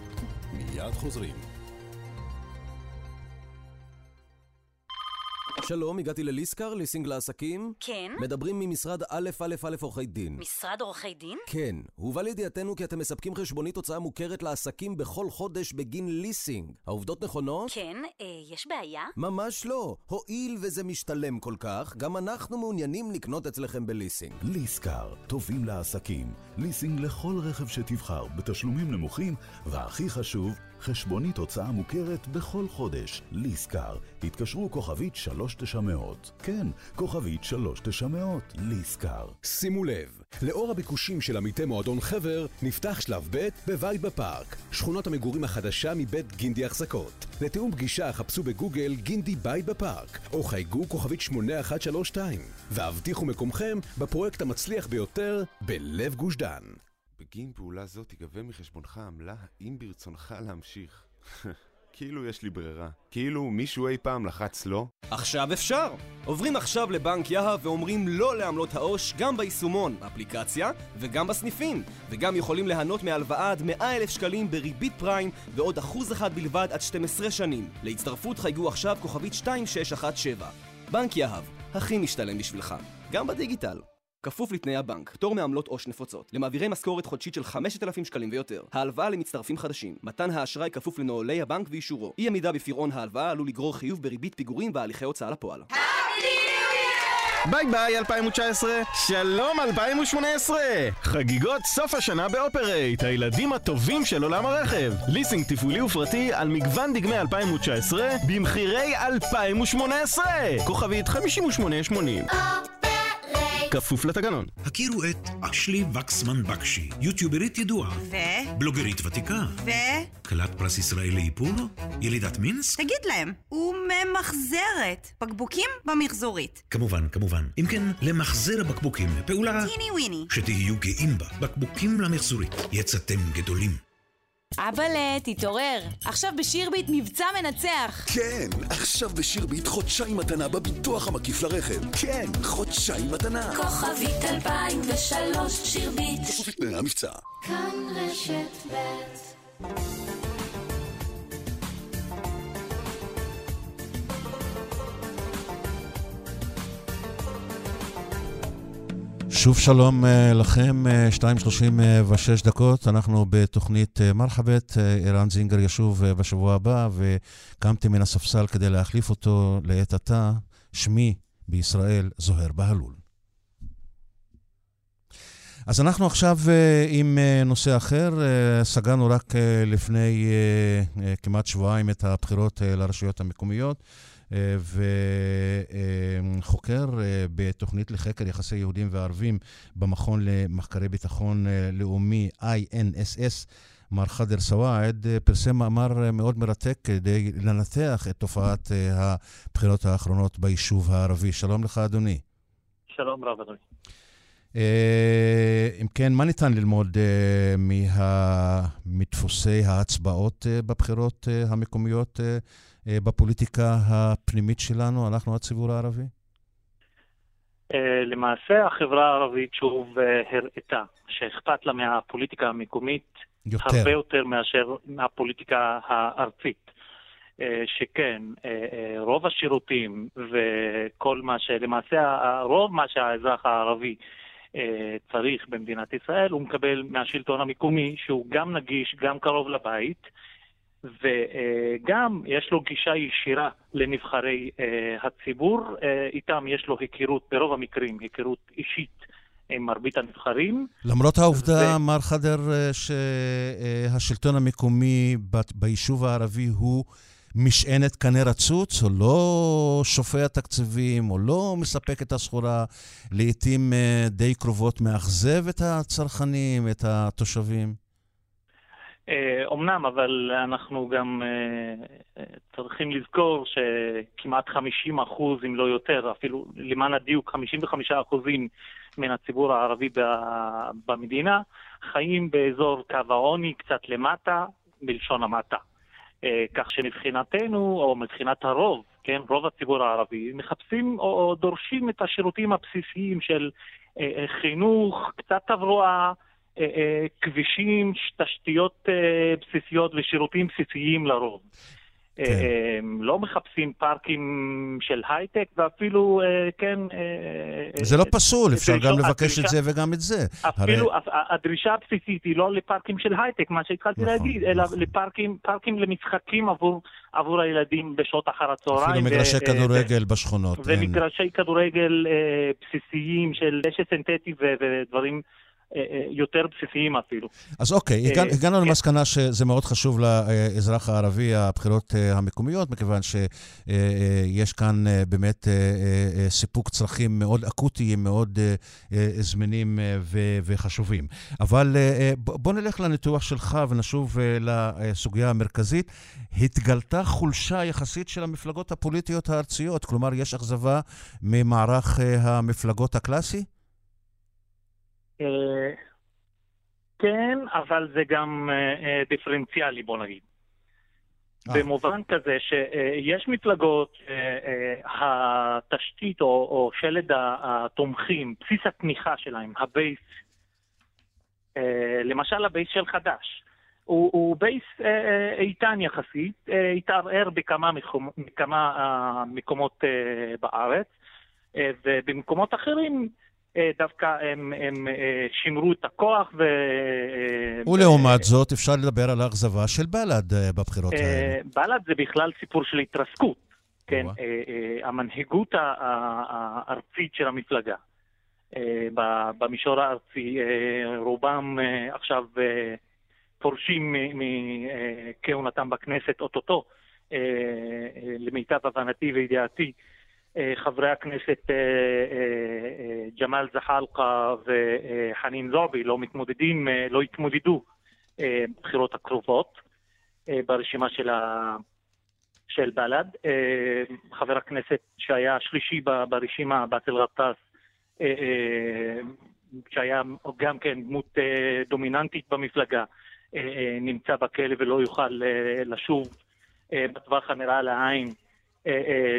מיד חוזרים. שלום, הגעתי לליסקר, ליסינג לעסקים. כן. מדברים ממשרד א' א' א' עורכי דין. משרד עורכי דין? כן. הובא לידיעתנו כי אתם מספקים חשבונית הוצאה מוכרת לעסקים בכל חודש בגין ליסינג. העובדות נכונות? כן. אה, יש בעיה? ממש לא. הואיל וזה משתלם כל כך, גם אנחנו מעוניינים לקנות אצלכם בליסינג. ליסקר, טובים לעסקים. ליסינג לכל רכב שתבחר, בתשלומים נמוכים, והכי חשוב, חשבונית הוצאה מוכרת בכל חודש. ליסקר. התקשרו כוכבית 3900. כן, כוכבית 3900. ליסקר. שימו לב, לאור הביקושים של עמיתי מועדון חבר, נפתח שלב ב' בבית בפארק. שכונת המגורים החדשה מבית גינדי החזקות. לתיאום פגישה חפשו בגוגל גינדי בית בפארק, או חייגו כוכבית 8132, והבטיחו מקומכם בפרויקט המצליח ביותר בלב גוש דן. בגין פעולה זו תיגבה מחשבונך עמלה האם ברצונך להמשיך. כאילו יש לי ברירה. כאילו מישהו אי פעם לחץ לא? עכשיו אפשר! עוברים עכשיו לבנק יהב ואומרים לא לעמלות העו"ש גם ביישומון, אפליקציה, וגם בסניפים. וגם יכולים ליהנות מהלוואה עד 100 אלף שקלים בריבית פריים ועוד אחוז אחד בלבד עד 12 שנים. להצטרפות חייגו עכשיו כוכבית 2617. בנק יהב, הכי משתלם בשבילך. גם בדיגיטל. כפוף לתנאי הבנק, פטור מעמלות עו"ש נפוצות, למעבירי משכורת חודשית של 5,000 שקלים ויותר, ההלוואה למצטרפים חדשים, מתן האשראי כפוף לנוהלי הבנק ואישורו, אי עמידה בפירעון ההלוואה עלול לגרור חיוב בריבית פיגורים והליכי הוצאה לפועל. ביי ביי 2019, שלום 2018! חגיגות סוף השנה באופרייט, הילדים הטובים של עולם הרכב. ליסינג תפעולי ופרטי על מגוון דגמי 2019 במחירי 2018! כוכבית 5880 כפוף לתקנון. הכירו את אשלי וקסמן בקשי, יוטיוברית ידועה. ו? בלוגרית ותיקה. ו? כלת פרס ישראל לאיפור? ילידת מינסק? תגיד להם, הוא ממחזרת בקבוקים במחזורית. כמובן, כמובן. אם כן, למחזר הבקבוקים, פעולה... טיני וויני. שתהיו גאים בה. בקבוקים למחזורית. יצאתם גדולים. אבאלה, תתעורר. עכשיו בשירביט מבצע מנצח. כן, עכשיו בשירביט חודשיים מתנה בביטוח המקיף לרכב. כן, חודשיים מתנה. כוכבית 2003 שירביט. כפוף לתנאי המבצע. כאן רשת ב' שוב שלום לכם, 2.36 דקות, אנחנו בתוכנית מרחבת, ערן זינגר ישוב בשבוע הבא, וקמתי מן הספסל כדי להחליף אותו לעת עתה, שמי בישראל זוהר בהלול. אז אנחנו עכשיו עם נושא אחר, סגרנו רק לפני כמעט שבועיים את הבחירות לרשויות המקומיות. וחוקר בתוכנית לחקר יחסי יהודים וערבים במכון למחקרי ביטחון לאומי INSS, מר חדר סואעד, פרסם מאמר מאוד מרתק כדי לנתח את תופעת הבחירות האחרונות ביישוב הערבי. שלום לך, אדוני. שלום רב, אדוני. אם כן, מה ניתן ללמוד מדפוסי ההצבעות בבחירות המקומיות בפוליטיקה הפנימית שלנו, אנחנו הציבור הערבי? למעשה החברה הערבית שוב הראתה שאכפת לה מהפוליטיקה המקומית יותר. הרבה יותר מאשר מהפוליטיקה הארצית. שכן, רוב השירותים וכל מה שלמעשה, רוב מה שהאזרח הערבי צריך במדינת ישראל, הוא מקבל מהשלטון המקומי, שהוא גם נגיש, גם קרוב לבית. וגם יש לו גישה ישירה לנבחרי הציבור, איתם יש לו היכרות, ברוב המקרים, היכרות אישית עם מרבית הנבחרים. למרות העובדה, ו... מר חדר, שהשלטון המקומי ביישוב הערבי הוא משענת קנה רצוץ, או לא שופע תקציבים, או לא מספק את הסחורה, לעתים די קרובות מאכזב את הצרכנים, את התושבים? אומנם, אבל אנחנו גם צריכים לזכור שכמעט 50 אחוז, אם לא יותר, אפילו למען הדיוק, 55 אחוזים מן הציבור הערבי במדינה, חיים באזור קו העוני, קצת למטה, בלשון המעטה. כך שמבחינתנו, או מבחינת הרוב, כן, רוב הציבור הערבי, מחפשים או דורשים את השירותים הבסיסיים של חינוך, קצת תברואה, כבישים, תשתיות בסיסיות ושירותים בסיסיים לרוב. כן. לא מחפשים פארקים של הייטק, ואפילו, כן... זה לא פסול, אפשר גם לבקש את זה וגם את זה. אפילו הדרישה הבסיסית היא לא לפארקים של הייטק, מה שהתחלתי להגיד, אלא לפארקים למשחקים עבור הילדים בשעות אחר הצהריים. אפילו מגרשי כדורגל בשכונות. ומגרשי כדורגל בסיסיים של דשא סינתטי ודברים יותר בסיסיים אפילו. אז אוקיי, הגענו, הגענו למסקנה שזה מאוד חשוב לאזרח הערבי, הבחירות המקומיות, מכיוון שיש כאן באמת סיפוק צרכים מאוד אקוטיים, מאוד זמינים וחשובים. אבל בוא נלך לניתוח שלך ונשוב לסוגיה המרכזית. התגלתה חולשה יחסית של המפלגות הפוליטיות הארציות, כלומר, יש אכזבה ממערך המפלגות הקלאסי? אה, כן, אבל זה גם אה, אה, דיפרנציאלי, בוא נגיד. במובן כזה שיש מפלגות, התשתית או, או שלד התומכים, בסיס התמיכה שלהם, ה base, למשל הבייס של חד"ש, הוא, הוא base איתן יחסית, התערער בכמה, מקומ, בכמה מקומות בארץ, ובמקומות אחרים דווקא הם, הם אה, שימרו את הכוח ו... ולעומת זאת, אפשר לדבר על האכזבה של בל"ד אה, בבחירות האלה. בל"ד זה בכלל סיפור של התרסקות, כן? המנהיגות הארצית של המפלגה. במישור הארצי, רובם עכשיו פורשים מכהונתם בכנסת אוטוטו, למיטב הבנתי וידיעתי. אה, חברי הכנסת אה, אה, ג'מאל זחאלקה וחנין זועבי לא מתמודדים, לא יתמודדו בבחירות הקרובות ברשימה של, ה... של בל"ד. חבר הכנסת שהיה השלישי ברשימה, באסל גטאס, שהיה גם כן דמות דומיננטית במפלגה, נמצא בכלא ולא יוכל לשוב בטווח הנראה לעין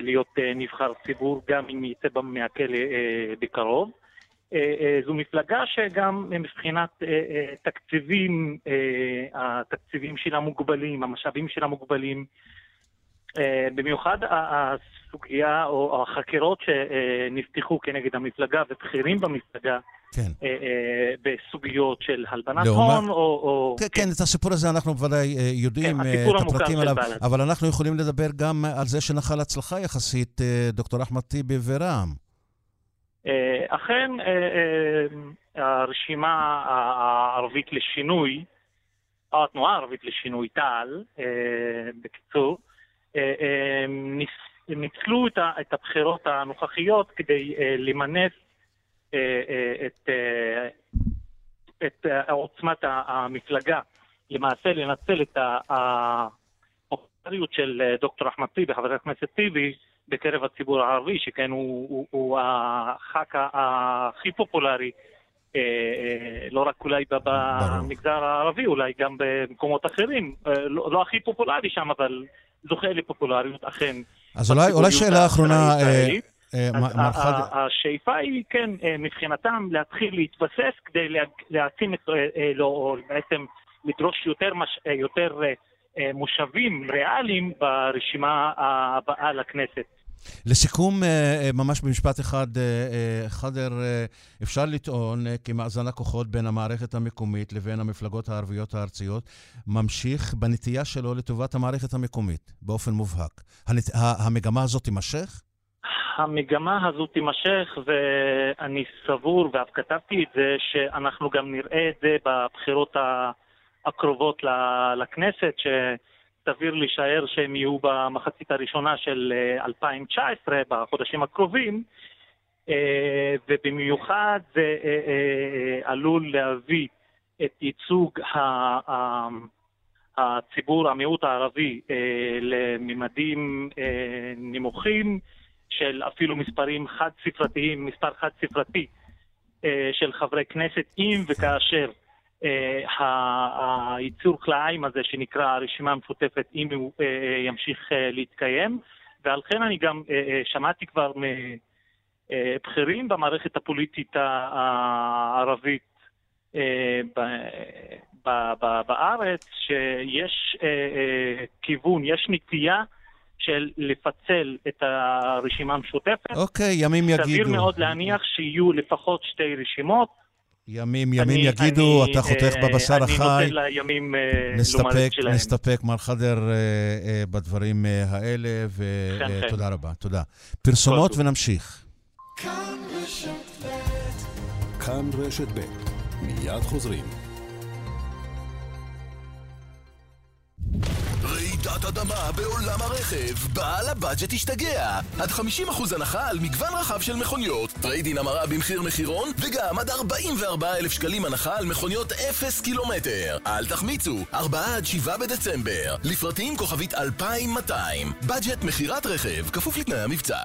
להיות אה, נבחר ציבור, גם אם יצא מהכלא בקרוב. זו מפלגה שגם מבחינת תקציבים, התקציבים שלה מוגבלים, המשאבים שלה מוגבלים. במיוחד הסוגיה או החקירות שנפתחו כנגד המפלגה ובכירים במפלגה כן. אה, אה, בסוגיות של הלבנת הון, או... או כן, כן, את הסיפור הזה אנחנו בוודאי אה, יודעים כן, את הפרטים עליו, אבל אנחנו יכולים לדבר גם על זה שנחל הצלחה יחסית, דוקטור אחמד טיבי ורע"מ. אכן, הרשימה הערבית לשינוי, או התנועה הערבית לשינוי, תע"ל, בקיצור, ניצלו את הבחירות הנוכחיות כדי למנף אה, אה, את, אה, את עוצמת המפלגה, למעשה לנצל את הפופולריות של דוקטור אחמד טיבי, חבר הכנסת טיבי, בקרב הציבור הערבי, שכן הוא, הוא, הוא הח"כ הכי פופולרי, לא רק אולי במגזר הערבי, אולי גם במקומות אחרים. לא, לא הכי פופולרי שם, אבל זוכה לפופולריות, אכן. אז אולי, אולי שאלה אחרונה, אה, השאיפה היא, כן, אה, מבחינתם, להתחיל להתבסס כדי להעצים את, אה, לא, או בעצם לדרוש יותר, מש, יותר מושבים ריאליים ברשימה הבאה לכנסת. לסיכום, ממש במשפט אחד, חדר, אפשר לטעון כי מאזן הכוחות בין המערכת המקומית לבין המפלגות הערביות הארציות ממשיך בנטייה שלו לטובת המערכת המקומית, באופן מובהק. המגמה הזאת תימשך? המגמה הזו תימשך, ואני סבור, ואף כתבתי את זה, שאנחנו גם נראה את זה בבחירות הקרובות לכנסת, שסביר להישאר שהם יהיו במחצית הראשונה של 2019, אה, בחודשים הקרובים, אה, ובמיוחד זה אה, עלול להביא את ייצוג הציבור, המיעוט הערבי, לממדים נמוכים. של אפילו מספרים חד-ספרתיים, מספר חד-ספרתי של חברי כנסת, אם וכאשר היצור כלאיים הזה שנקרא הרשימה המשותפת, אם הוא אה, ימשיך להתקיים. ועל כן אני גם שמעתי כבר מבכירים במערכת הפוליטית הערבית בארץ, שיש כיוון, יש נטייה של לפצל את הרשימה המשותפת. אוקיי, ימים יגידו. סביר מאוד להניח שיהיו לפחות שתי רשימות. ימים ימים אני, יגידו, אני, אתה חותך אה, בבשר החי. אני נותן לימים אה, לומר שלהם. נסתפק, מר חדר, אה, בדברים האלה, ותודה רבה. תודה. פרסומות ונמשיך. כאן רשת ב' מיד חוזרים. רעידת אדמה בעולם הרכב, בעל הבאג'ט השתגע. עד 50% הנחה על מגוון רחב של מכוניות, trade-in המרה במחיר מחירון, וגם עד 44,000 שקלים הנחה על מכוניות 0 קילומטר. אל תחמיצו, 4 עד 7 בדצמבר. לפרטים כוכבית 2200. באג'ט מכירת רכב, כפוף לתנאי המבצע.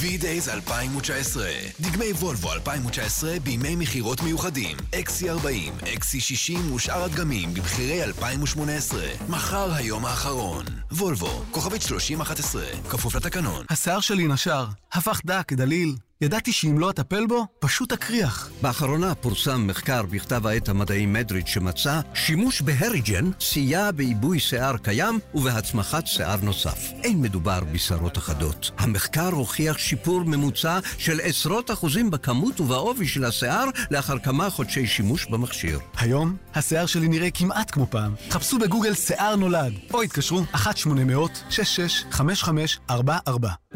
V-Days 2019 דגמי וולבו 2019 בימי מכירות מיוחדים XC40, XC60 ושאר הדגמים במחירי 2018 מחר היום האחרון וולבו, כוכבית 3011 כפוף לתקנון השיער שלי נשר, הפך דק, דליל. ידעתי שאם לא אטפל בו, פשוט אקריח. באחרונה פורסם מחקר בכתב העת המדעי מדריד שמצא שימוש בהריג'ן סייע בעיבוי שיער קיים ובהצמחת שיער נוסף. אין מדובר בשרות אחדות. המחקר הוכיח שיפור ממוצע של עשרות אחוזים בכמות ובעובי של השיער לאחר כמה חודשי שימוש במכשיר. היום, השיער שלי נראה כמעט כמו פעם. חפשו בגוגל שיער נולד, או התקשרו 1-800-665544.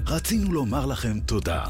רצינו לומר לכם תודה.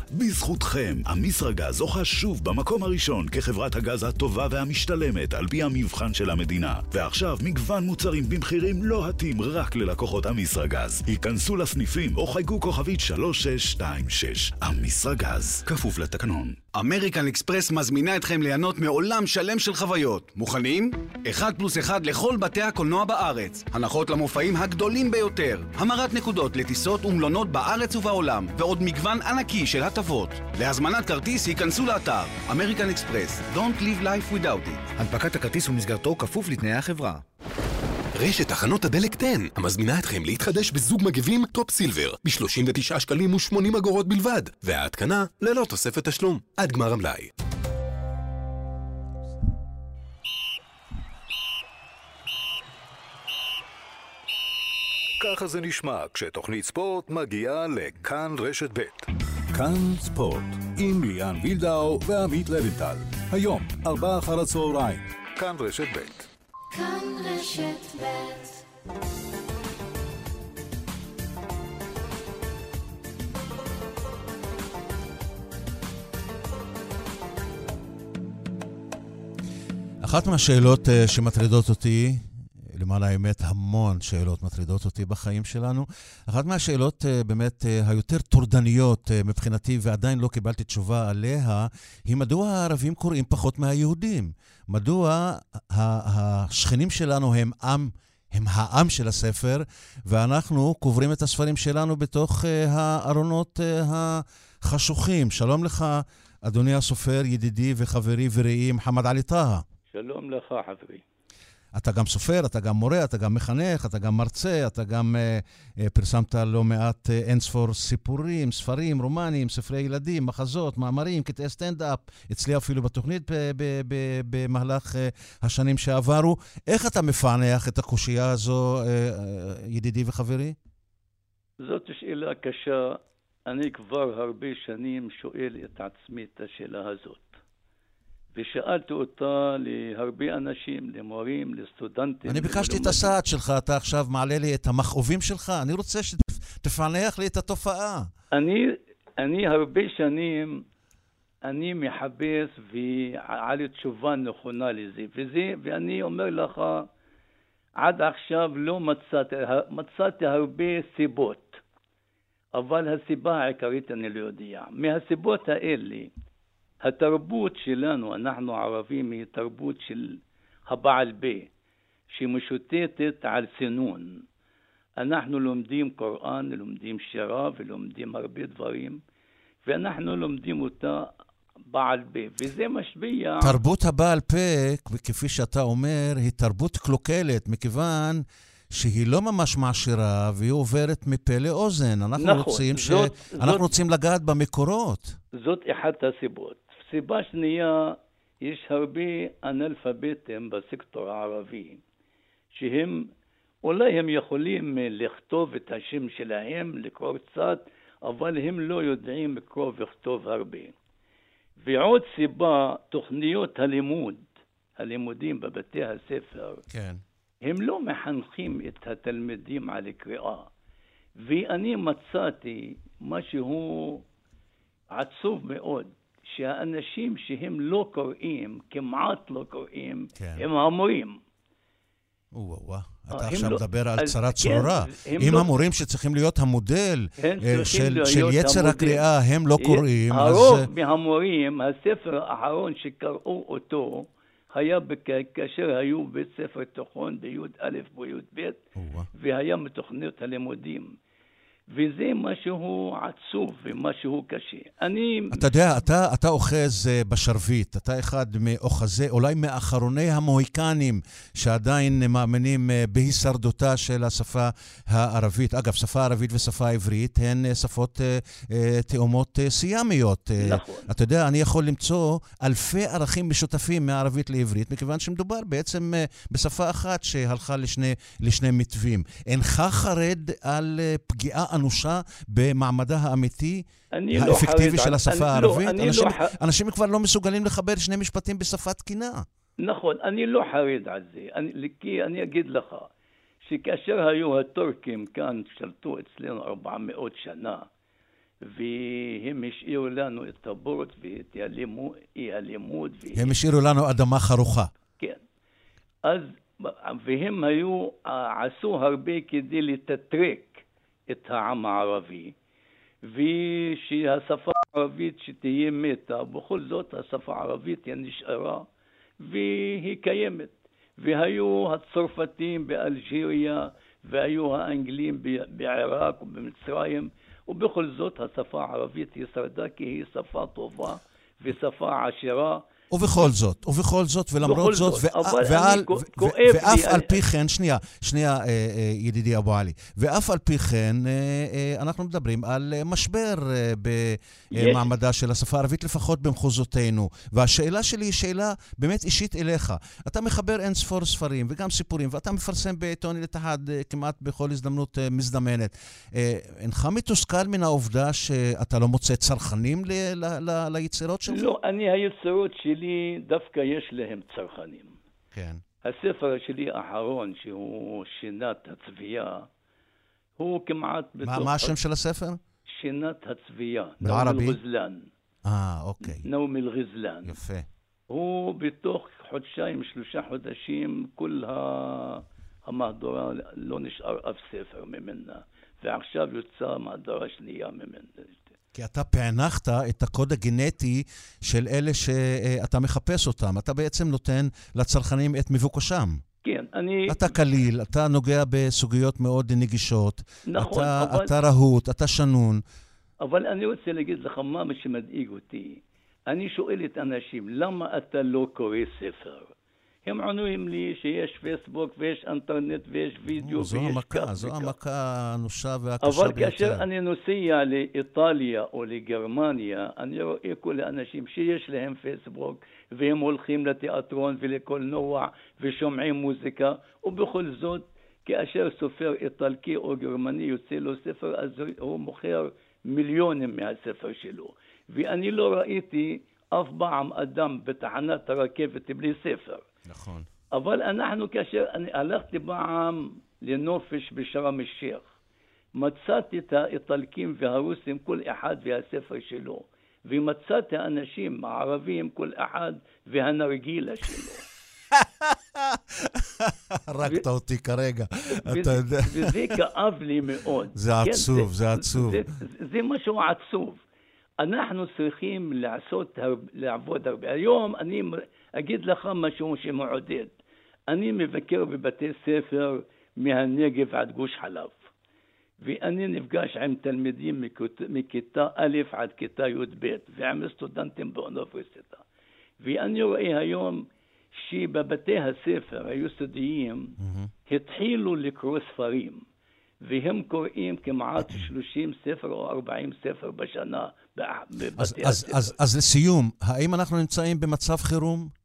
בזכותכם, המסרגז זוכה שוב במקום הראשון כחברת הגז הטובה והמשתלמת על פי המבחן של המדינה. ועכשיו מגוון מוצרים במחירים לא התאים רק ללקוחות המסרגז. היכנסו לסניפים או חייגו כוכבית 3626. המסרגז, כפוף לתקנון. אמריקן אקספרס מזמינה אתכם ליהנות מעולם שלם של חוויות. מוכנים? אחד פלוס אחד לכל בתי הקולנוע בארץ. הנחות למופעים הגדולים ביותר. המרת נקודות לטיסות ומלונות בארץ ובעולם. ועוד מגוון ענקי של הטבות. להזמנת כרטיס ייכנסו לאתר. אמריקן אקספרס. Don't live life without it. הנפקת הכרטיס ומסגרתו כפוף לתנאי החברה. רשת תחנות הדלק 10 המזמינה אתכם להתחדש בזוג מגבים טופ סילבר ב-39 שקלים ו-80 אגורות בלבד, וההתקנה ללא תוספת תשלום, עד גמר המלאי. ככה זה נשמע כשתוכנית ספורט מגיעה לכאן רשת ב'. כאן ספורט, עם ליאן וילדאו ועמית לוינטל. היום, ארבעה אחר הצהריים, כאן רשת ב'. כאן רשת אחת מהשאלות אה, שמטרידות אותי, למען האמת המון שאלות מטרידות אותי בחיים שלנו, אחת מהשאלות אה, באמת אה, היותר טורדניות מבחינתי, ועדיין לא קיבלתי תשובה עליה, היא מדוע הערבים קוראים פחות מהיהודים? מדוע השכנים שלנו הם עם... הם העם של הספר, ואנחנו קוברים את הספרים שלנו בתוך הארונות החשוכים. שלום לך, אדוני הסופר, ידידי וחברי ורעי מוחמד עלי טאהא. שלום לך, חברי. אתה גם סופר, אתה גם מורה, אתה גם מחנך, אתה גם מרצה, אתה גם אה, אה, פרסמת לא מעט אה, אינספור סיפורים, ספרים, רומנים, ספרי ילדים, מחזות, מאמרים, קטעי סטנדאפ, אצלי אפילו בתוכנית במהלך אה, השנים שעברו. איך אתה מפענח את הקושייה הזו, אה, אה, ידידי וחברי? זאת שאלה קשה. אני כבר הרבה שנים שואל את עצמי את השאלה הזאת. ושאלתי אותה להרבה אנשים, למורים, לסטודנטים. אני ביקשתי את הסעד שלך, אתה עכשיו מעלה לי את המכאובים שלך, אני רוצה שתפענח לי את התופעה. אני, אני הרבה שנים, אני מחפש ועל תשובה נכונה לזה, וזה, ואני אומר לך, עד עכשיו לא מצאתי, מצאתי הרבה סיבות, אבל הסיבה העיקרית אני לא יודע. מהסיבות האלה, התרבות שלנו, אנחנו ערבים, היא תרבות של הבעל פה, שמשוטטת על סינון. אנחנו לומדים קוראן, לומדים שירה ולומדים הרבה דברים, ואנחנו לומדים אותה בעל פה, וזה משפיע... תרבות הבעל פה, כפי שאתה אומר, היא תרבות קלוקלת, מכיוון שהיא לא ממש מעשירה, והיא עוברת מפה לאוזן. אנחנו נכון, רוצים זאת, ש... אנחנו זאת, רוצים לגעת במקורות. זאת אחת הסיבות. סיבה שנייה, יש הרבה אנאלפביטים בסקטור הערבי, שהם, אולי הם יכולים לכתוב את השם שלהם, לקרוא קצת, אבל הם לא יודעים לקרוא וכתוב הרבה. ועוד סיבה, תוכניות הלימוד, הלימודים בבתי הספר, כן. הם לא מחנכים את התלמידים על קריאה. ואני מצאתי משהו עצוב מאוד, שהאנשים שהם לא קוראים, כמעט לא קוראים, כן. הם המורים. או-אה, אה, אתה עכשיו לא- מדבר על אז צרה כן, צרורה. הם אם לא- המורים שצריכים להיות המודל אה, של להיות של יצר המודל. הקריאה, הם לא קוראים, אז... הרוב אה, מהמורים, הספר האחרון שקראו אותו, היה בכ- כאשר היו בבית ספר תיכון בי"א ובי"ב, והיה מתוכניות הלימודים. וזה משהו עצוב ומשהו קשה. אני... אתה יודע, אתה, אתה אוחז אה, בשרביט, אתה אחד מאוחזי, אולי מאחרוני המוהיקנים שעדיין מאמינים אה, בהישרדותה של השפה הערבית. אגב, שפה ערבית ושפה עברית הן אה, שפות תאומות סיאמיות. נכון. אתה יודע, אני יכול למצוא אלפי ערכים משותפים מערבית לעברית, מכיוון שמדובר בעצם בשפה אחת שהלכה לשני, לשני מתווים. אינך חרד על פגיעה אנושה במעמדה האמיתי לא האפקטיבי חרד של השפה אני לא- הערבית? אני לא אנשים, ח- אנשים כבר לא מסוגלים לחבר שני משפטים בשפה תקינה. נכון, אני לא חרד על זה, אני, כי אני אגיד לך, שכאשר היו הטורקים כאן, שלטו אצלנו 400 שנה, והם השאירו לנו את הבורד ואת אי הלימוד. הם השאירו לנו אדמה חרוכה. כן. אז, והם היו, עשו הרבה כדי לתטרק את העם הערבי, ושהשפה הערבית שתהיה מתה, בכל זאת השפה הערבית היא נשארה והיא קיימת. והיו הצרפתים באלג'יריה, והיו האנגלים ב- בעיראק ובמצרים, ובכל זאת השפה הערבית היא שרדה כי היא שפה טובה ושפה עשירה. ובכל זאת, ובכל זאת, ולמרות זאת, ועל- ואף על- פי כן, שנייה, שנייה, אה, אה, ידידי אבו עלי, ואף על פי כן, אה, אנחנו מדברים על משבר במעמדה של השפה הערבית, לפחות במחוזותינו. והשאלה שלי היא שאלה באמת אישית אליך. אתה מחבר אין ספור ספרים וגם סיפורים, ואתה מפרסם בעיתון אל-תחד כמעט בכל הזדמנות מזדמנת. אינך מתוסכל מן העובדה שאתה לא מוצא צרכנים ליצירות שלך? לא, אני, היצירות שלי דווקא יש להם צרכנים. כן. הספר שלי האחרון, שהוא שינת הצבייה, הוא כמעט מה, מה השם של הספר? שינת הצבייה. בערבי? נאום אל-גזלן. אה, אוקיי. נאום אל-גזלן. יפה. הוא בתוך חודשיים, שלושה חודשים, כל המהדורה, לא נשאר אף ספר ממנה. ועכשיו יוצאה מהדורה שנייה ממנה. כי אתה פענחת את הקוד הגנטי של אלה שאתה מחפש אותם. אתה בעצם נותן לצרכנים את מבוקשם. כן, אני... אתה קליל, אתה נוגע בסוגיות מאוד נגישות. נכון, אתה, אבל- אתה רהוט, אתה שנון. אבל אני רוצה להגיד לך מה שמדאיג אותי. אני שואל את אנשים, למה אתה לא קורא ספר? הם עונים לי שיש פייסבוק ויש אינטרנט ויש וידאו זו ויש המכה, כך זו. המכה האנושה והקשה אבל ביותר. כאשר אני נוסע לאיטליה או לגרמניה, אני רואה כל האנשים שיש להם פייסבוק והם הולכים לתיאטרון ולקולנוע ושומעים מוזיקה, ובכל זאת, כאשר סופר איטלקי או גרמני יוצא לו ספר, אז הוא מוכר מיליונים מהספר שלו. ואני לא ראיתי אף פעם אדם בתחנת הרכבת בלי ספר. נכון. אבל אנחנו כאשר, אני הלכתי פעם לנופש בשרם א-שייח, מצאתי את האיטלקים והרוסים, כל אחד והספר שלו, ומצאתי אנשים הערבים, כל אחד והנרגילה שלו. הרגת אותי כרגע, אתה יודע. וזה כאב לי מאוד. זה כן, עצוב, זה עצוב. זה, משהו עצוב. אנחנו צריכים לעשות, לעבוד הרבה. היום אני אגיד לך משהו שמעודד. אני מבקר בבתי ספר מהנגב עד גוש חלב, ואני נפגש עם תלמידים מכיתה א' עד כיתה י"ב, ועם סטודנטים באוניברסיטה. ואני רואה היום שבבתי הספר היסודיים התחילו לקרוא ספרים, והם קוראים כמעט 30 ספר או 40 ספר בשנה אז, בבתי אז, הספר. אז, אז לסיום, האם אנחנו נמצאים במצב חירום?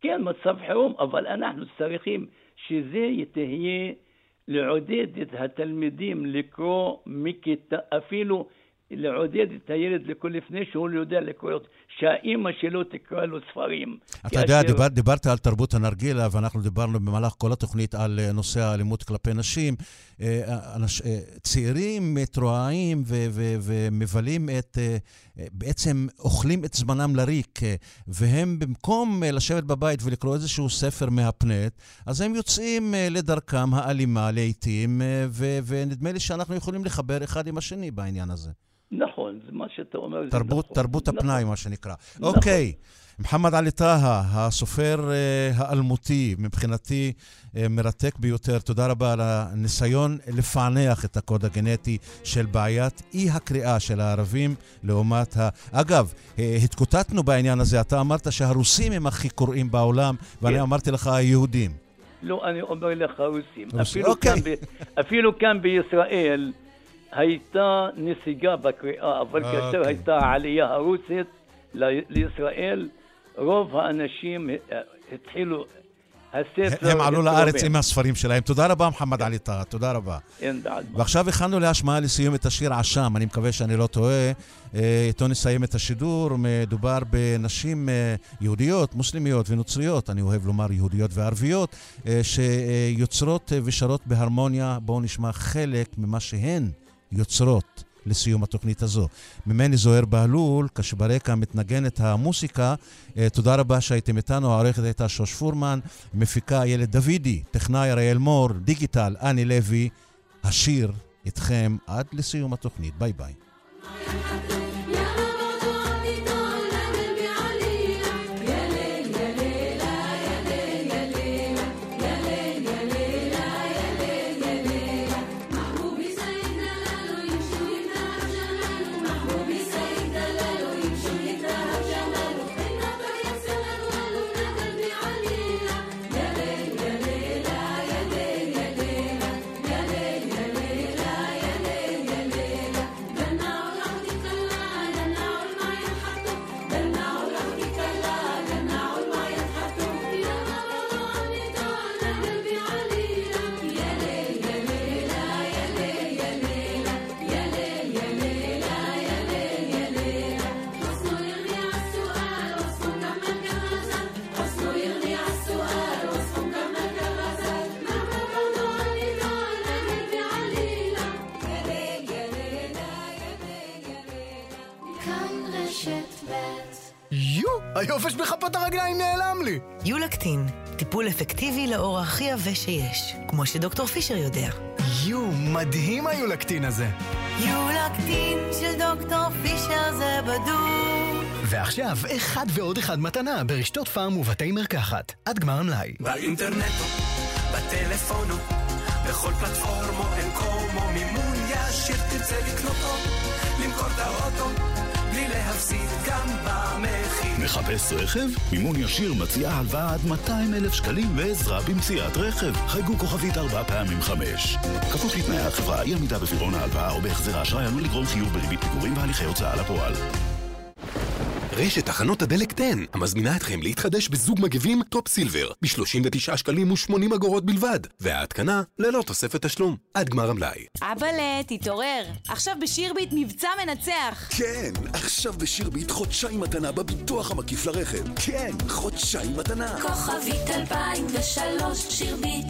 כן, מצב חירום, אבל אנחנו צריכים שזה תהיה לעודד את התלמידים לקרוא מכיתה, אפילו לעודד את הילד לקרוא לפני שהוא יודע לקרוא, שהאימא שלו תקרא לו ספרים. אתה יודע, דיבר, דיברת על תרבות הנרגילה, ואנחנו דיברנו במהלך כל התוכנית על אה, נושא האלימות כלפי נשים. אה, אנש, אה, צעירים מתרועעים ומבלים את, בעצם אוכלים את זמנם לריק, והם במקום לשבת בבית ולקרוא איזשהו ספר מהפנט, אז הם יוצאים לדרכם האלימה לעיתים, ונדמה לי שאנחנו יכולים לחבר אחד עם השני בעניין הזה. נכון, מה שאתה אומר. תרבות, נכון. תרבות נכון. הפנאי, מה שנקרא. נכון. אוקיי, מוחמד עלי טאהא, הסופר uh, האלמותי, מבחינתי uh, מרתק ביותר. תודה רבה על הניסיון לפענח את הקוד הגנטי של בעיית אי הקריאה של הערבים לעומת ה... אגב, uh, התקוטטנו בעניין הזה. אתה אמרת שהרוסים הם הכי קוראים בעולם, ואני כן. אמרתי לך היהודים. לא, אני אומר לך רוסים. רוסים, אפילו, אוקיי. כאן, ב- אפילו כאן בישראל הייתה נסיגה בקריאה, אבל אה, כאשר אוקיי. הייתה העלייה הרוסית לישראל, רוב האנשים אה, התחילו, הספר... הם עלו. לארץ עם הספרים שלהם. תודה רבה, מוחמד עלי טאהא, תודה רבה. אין בעד מה. ועכשיו הכנו להשמעה לסיום את השיר עשם, אני מקווה שאני לא טועה. אה, איתו נסיים את השידור. מדובר בנשים אה, יהודיות, מוסלמיות ונוצריות, אני אוהב לומר יהודיות וערביות, שיוצרות ושרות בהרמוניה. בואו נשמע חלק ממה שהן יוצרות. לסיום התוכנית הזו. ממני זוהיר בהלול, כשברקע מתנגנת המוסיקה, אה, תודה רבה שהייתם איתנו, העורכת הייתה שוש פורמן, מפיקה איילת דוידי, טכנאי אריאל מור, דיגיטל, אני לוי, השיר איתכם עד לסיום התוכנית. ביי ביי. יו, היופש בכפות הרגליים נעלם לי. יולקטין, טיפול אפקטיבי לאור הכי יבש שיש, כמו שדוקטור פישר יודע. יו, מדהים היולקטין הזה. יולקטין של דוקטור פישר זה בדוק. ועכשיו, אחד ועוד אחד מתנה ברשתות פארם ובתי מרקחת. עד גמר המלאי. באינטרנט, בטלפון, בכל פלטפורמו אין קומו מימון ישיר תרצה לקנות או למכור את האוטו להפסיד גם במחיר. מחפש רכב? מימון ישיר מציע הלוואה עד 200 אלף שקלים ועזרה במציאת רכב. חייגו כוכבית ארבע פעמים חמש. כפוף לתנאי החברה, אי עמידה בפירעון ההלוואה או בהחזר האשראי עלול לגרום חיוב בריבית פיגורים והליכי הוצאה לפועל. רשת תחנות הדלק 10, המזמינה אתכם להתחדש בזוג מגבים טופ סילבר, ב-39 שקלים ו-80 אגורות בלבד, וההתקנה ללא תוספת תשלום, עד גמר המלאי. אבאלה, תתעורר. עכשיו בשירביט מבצע מנצח. כן, עכשיו בשירביט חודשיים מתנה בביטוח המקיף לרכב. כן, חודשיים מתנה. כוכבית 2003 שירביט.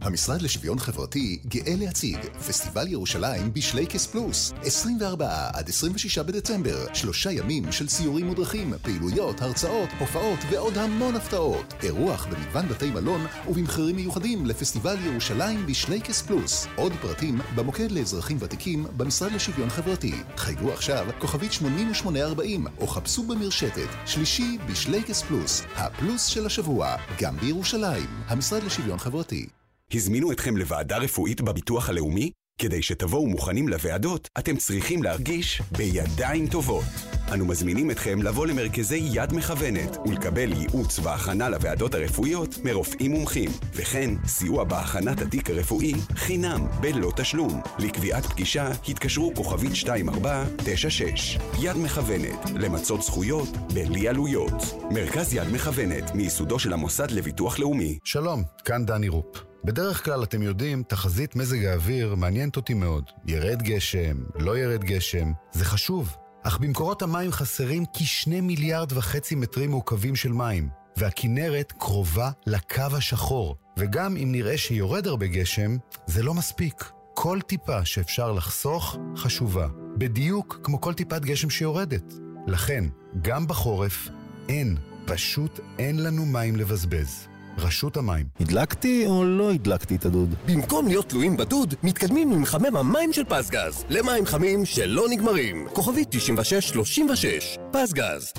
המשרד לשוויון חברתי גאה להציג פסטיבל ירושלים בשלייקס פלוס 24 עד 26 בדצמבר שלושה ימים של סיורים מודרכים, פעילויות, הרצאות, הופעות ועוד המון הפתעות. אירוח במגוון בתי מלון ובמחירים מיוחדים לפסטיבל ירושלים בשלייקס פלוס. עוד פרטים במוקד לאזרחים ותיקים במשרד לשוויון חברתי. חייגו עכשיו כוכבית 8840 או חפשו במרשתת שלישי בשלייקס פלוס הפלוס של השבוע גם בירושלים המשרד לשוויון חברתי. הזמינו אתכם לוועדה רפואית בביטוח הלאומי? כדי שתבואו מוכנים לוועדות, אתם צריכים להרגיש בידיים טובות. אנו מזמינים אתכם לבוא למרכזי יד מכוונת ולקבל ייעוץ והכנה לוועדות הרפואיות מרופאים מומחים, וכן סיוע בהכנת התיק הרפואי חינם בלא תשלום. לקביעת פגישה התקשרו כוכבית 2496. יד מכוונת, למצות זכויות בלי עלויות. מרכז יד מכוונת, מייסודו של המוסד לביטוח לאומי. שלום, כאן דני רופ. בדרך כלל, אתם יודעים, תחזית מזג האוויר מעניינת אותי מאוד. ירד גשם, לא ירד גשם, זה חשוב. אך במקורות המים חסרים כשני מיליארד וחצי מטרים מעוקבים של מים, והכינרת קרובה לקו השחור. וגם אם נראה שיורד הרבה גשם, זה לא מספיק. כל טיפה שאפשר לחסוך חשובה, בדיוק כמו כל טיפת גשם שיורדת. לכן, גם בחורף, אין, פשוט אין לנו מים לבזבז. רשות המים. הדלקתי או לא הדלקתי את הדוד? במקום להיות תלויים בדוד, מתקדמים עם מחמם המים של פסגז. למים חמים שלא נגמרים. כוכבית 9636, פסגז.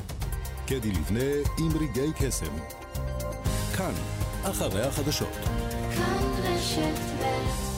קדי לבנה עם רגעי קסם. כאן, אחרי החדשות. כאן רשת ב'